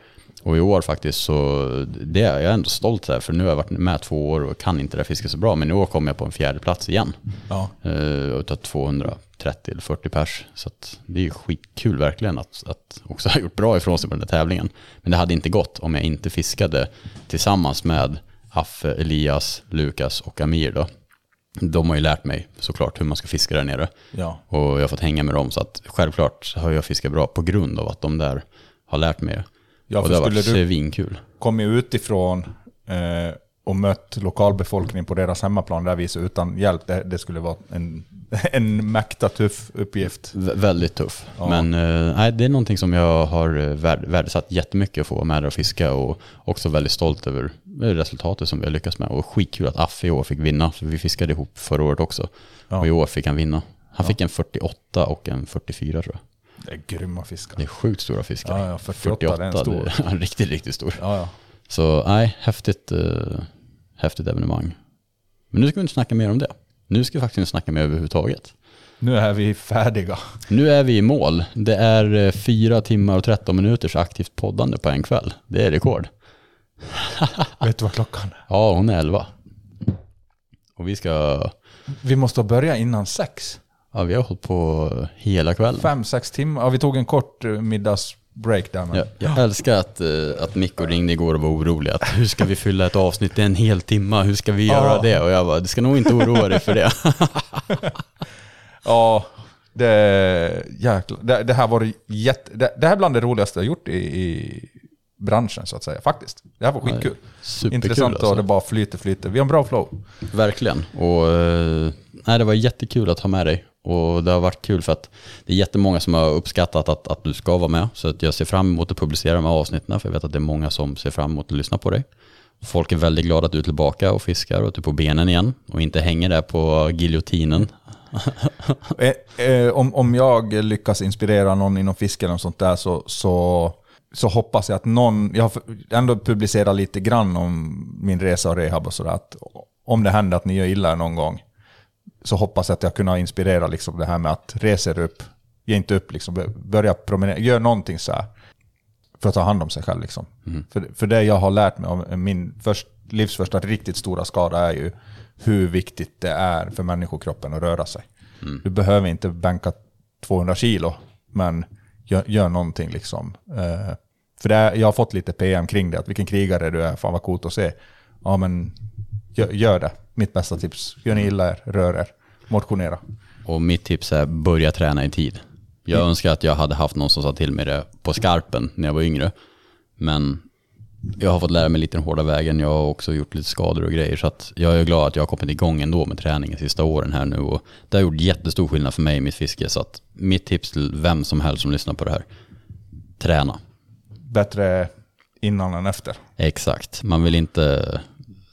Och i år faktiskt så, det är jag ändå stolt där, för nu har jag varit med två år och kan inte det fisket så bra. Men i år kom jag på en fjärde plats igen. Ja. Uh, utav 230 eller 40 pers. Så det är ju skitkul verkligen att, att också ha gjort bra ifrån sig på den här tävlingen. Men det hade inte gått om jag inte fiskade tillsammans med Affe, Elias, Lukas och Amir då. De har ju lärt mig såklart hur man ska fiska där nere. Ja. Och jag har fått hänga med dem. Så att självklart har jag fiskat bra på grund av att de där har lärt mig. Ja, och det har varit svinkul. Kommit utifrån eh, och mött lokalbefolkningen på deras hemmaplan där viset utan hjälp, det, det skulle vara en, en mäkta tuff uppgift. Vä- väldigt tuff. Ja. Men eh, nej, det är någonting som jag har eh, värd, värdesatt jättemycket att få vara med och fiska och också väldigt stolt över resultatet som vi har lyckats med. Och skitkul att Affe i år fick vinna, för vi fiskade ihop förra året också. Ja. Och i år fick han vinna. Han fick en 48 och en 44 tror jag. Det är grymma fiskar. Det är sjukt stora fiskar. Ja, ja, 48, det är en stor. det är riktigt, riktigt stor. Ja, ja. Så nej, häftigt, eh, häftigt evenemang. Men nu ska vi inte snacka mer om det. Nu ska vi faktiskt inte snacka mer överhuvudtaget. Nu är vi färdiga. Nu är vi i mål. Det är eh, fyra timmar och 13 minuters aktivt poddande på en kväll. Det är rekord. Vet du vad klockan är? Ja, hon är 11. Och vi ska, Vi måste börja innan sex. Ja vi har hållit på hela kvällen. Fem, sex timmar. Ja, vi tog en kort eh, middagsbreak där. Men... Jag, jag älskar att, eh, att Mikko ringde igår och var orolig. Att hur ska vi fylla ett avsnitt? Är en hel timma. Hur ska vi göra Ja. det? Och jag bara, du ska nog inte oroa dig för det. Ja, det, jäkla, det, det här var jätte, det, det här är bland det roligaste jag gjort i, i branschen så att säga. Faktiskt. Det här var skitkul. Superkul Intressant alltså. och det bara flyter, flyter. Vi har en bra flow. Verkligen. Och eh, nej, det var jättekul att ha med dig. Och det har varit kul för att det är jättemånga som har uppskattat att, att du ska vara med. Så att jag ser fram emot att publicera de här avsnitten. För jag vet att det är många som ser fram emot att lyssna på dig. Folk är väldigt glada att du är tillbaka och fiskar och att du är på benen igen och inte hänger där på giljotinen. Eh, eh, om, om jag lyckas inspirera någon inom fiske eller något sånt där så, så, så hoppas jag att någon... Jag har ändå publicerat lite grann om min resa och rehab och sådär. Om det händer att ni gör illa någon gång så hoppas jag att jag kunna inspirera liksom det här med att resa er upp, ge inte upp, liksom, börja promenera, gör någonting så här för att ta hand om sig själv. Liksom. Mm. För, för det jag har lärt mig om min först, livs första riktigt stora skada är ju hur viktigt det är för människokroppen att röra sig. Mm. Du behöver inte bänka 200 kilo, men gör, gör någonting. Liksom. Eh, för det jag har fått lite PM kring det, att vilken krigare du är, fan vad coolt att se. Ja men gör, gör det, mitt bästa tips. Gör ni illa er, rör er, motionera. Och mitt tips är börja träna i tid. Jag Mm. önskar att jag hade haft någon som sa till mig det på skarpen när jag var yngre. Men jag har fått lära mig lite den hårda vägen. Jag har också gjort lite skador och grejer. Så att jag är glad att jag har kommit igång ändå med träningen sista åren här nu. Och det har gjort jättestor skillnad för mig i mitt fiske. Så att mitt tips till vem som helst som lyssnar på det här. Träna. Bättre innan än efter. Exakt. Man vill inte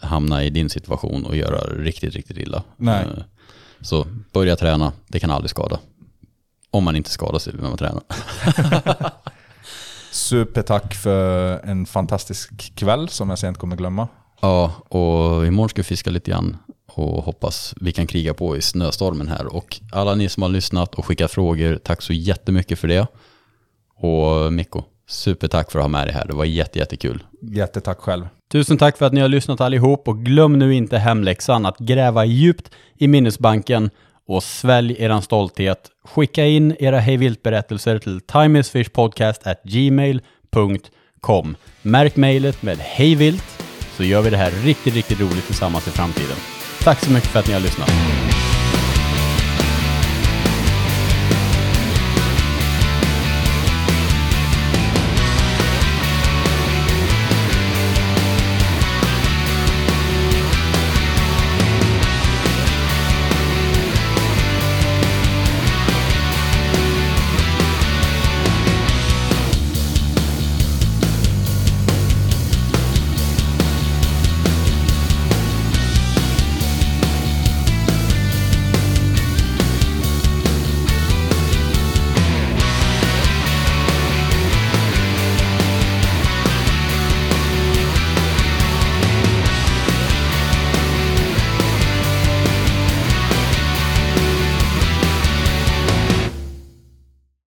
hamna i din situation och göra riktigt, riktigt illa. Nej. Eh, Så börja träna. Det kan aldrig skada. Om man inte skadar sig när man tränar. Supertack för en fantastisk kväll som jag sent kommer glömma. Ja, och imorgon ska vi fiska lite grann och hoppas vi kan kriga på i snöstormen här. Och alla ni som har lyssnat och skickat frågor, tack så jättemycket för det. Och Mikko, supertack för att ha med dig här. Det var jätte, jättekul. Jättetack själv. Tusen tack för att ni har lyssnat allihop och glöm nu inte hemläxan att gräva djupt i minnesbanken och svälj eran stolthet. Skicka in era hejvilt-berättelser till timeisfishpodcast@gmail.com. Märk mejlet med hejvilt så gör vi det här riktigt, riktigt roligt tillsammans i framtiden. Tack så mycket för att ni har lyssnat.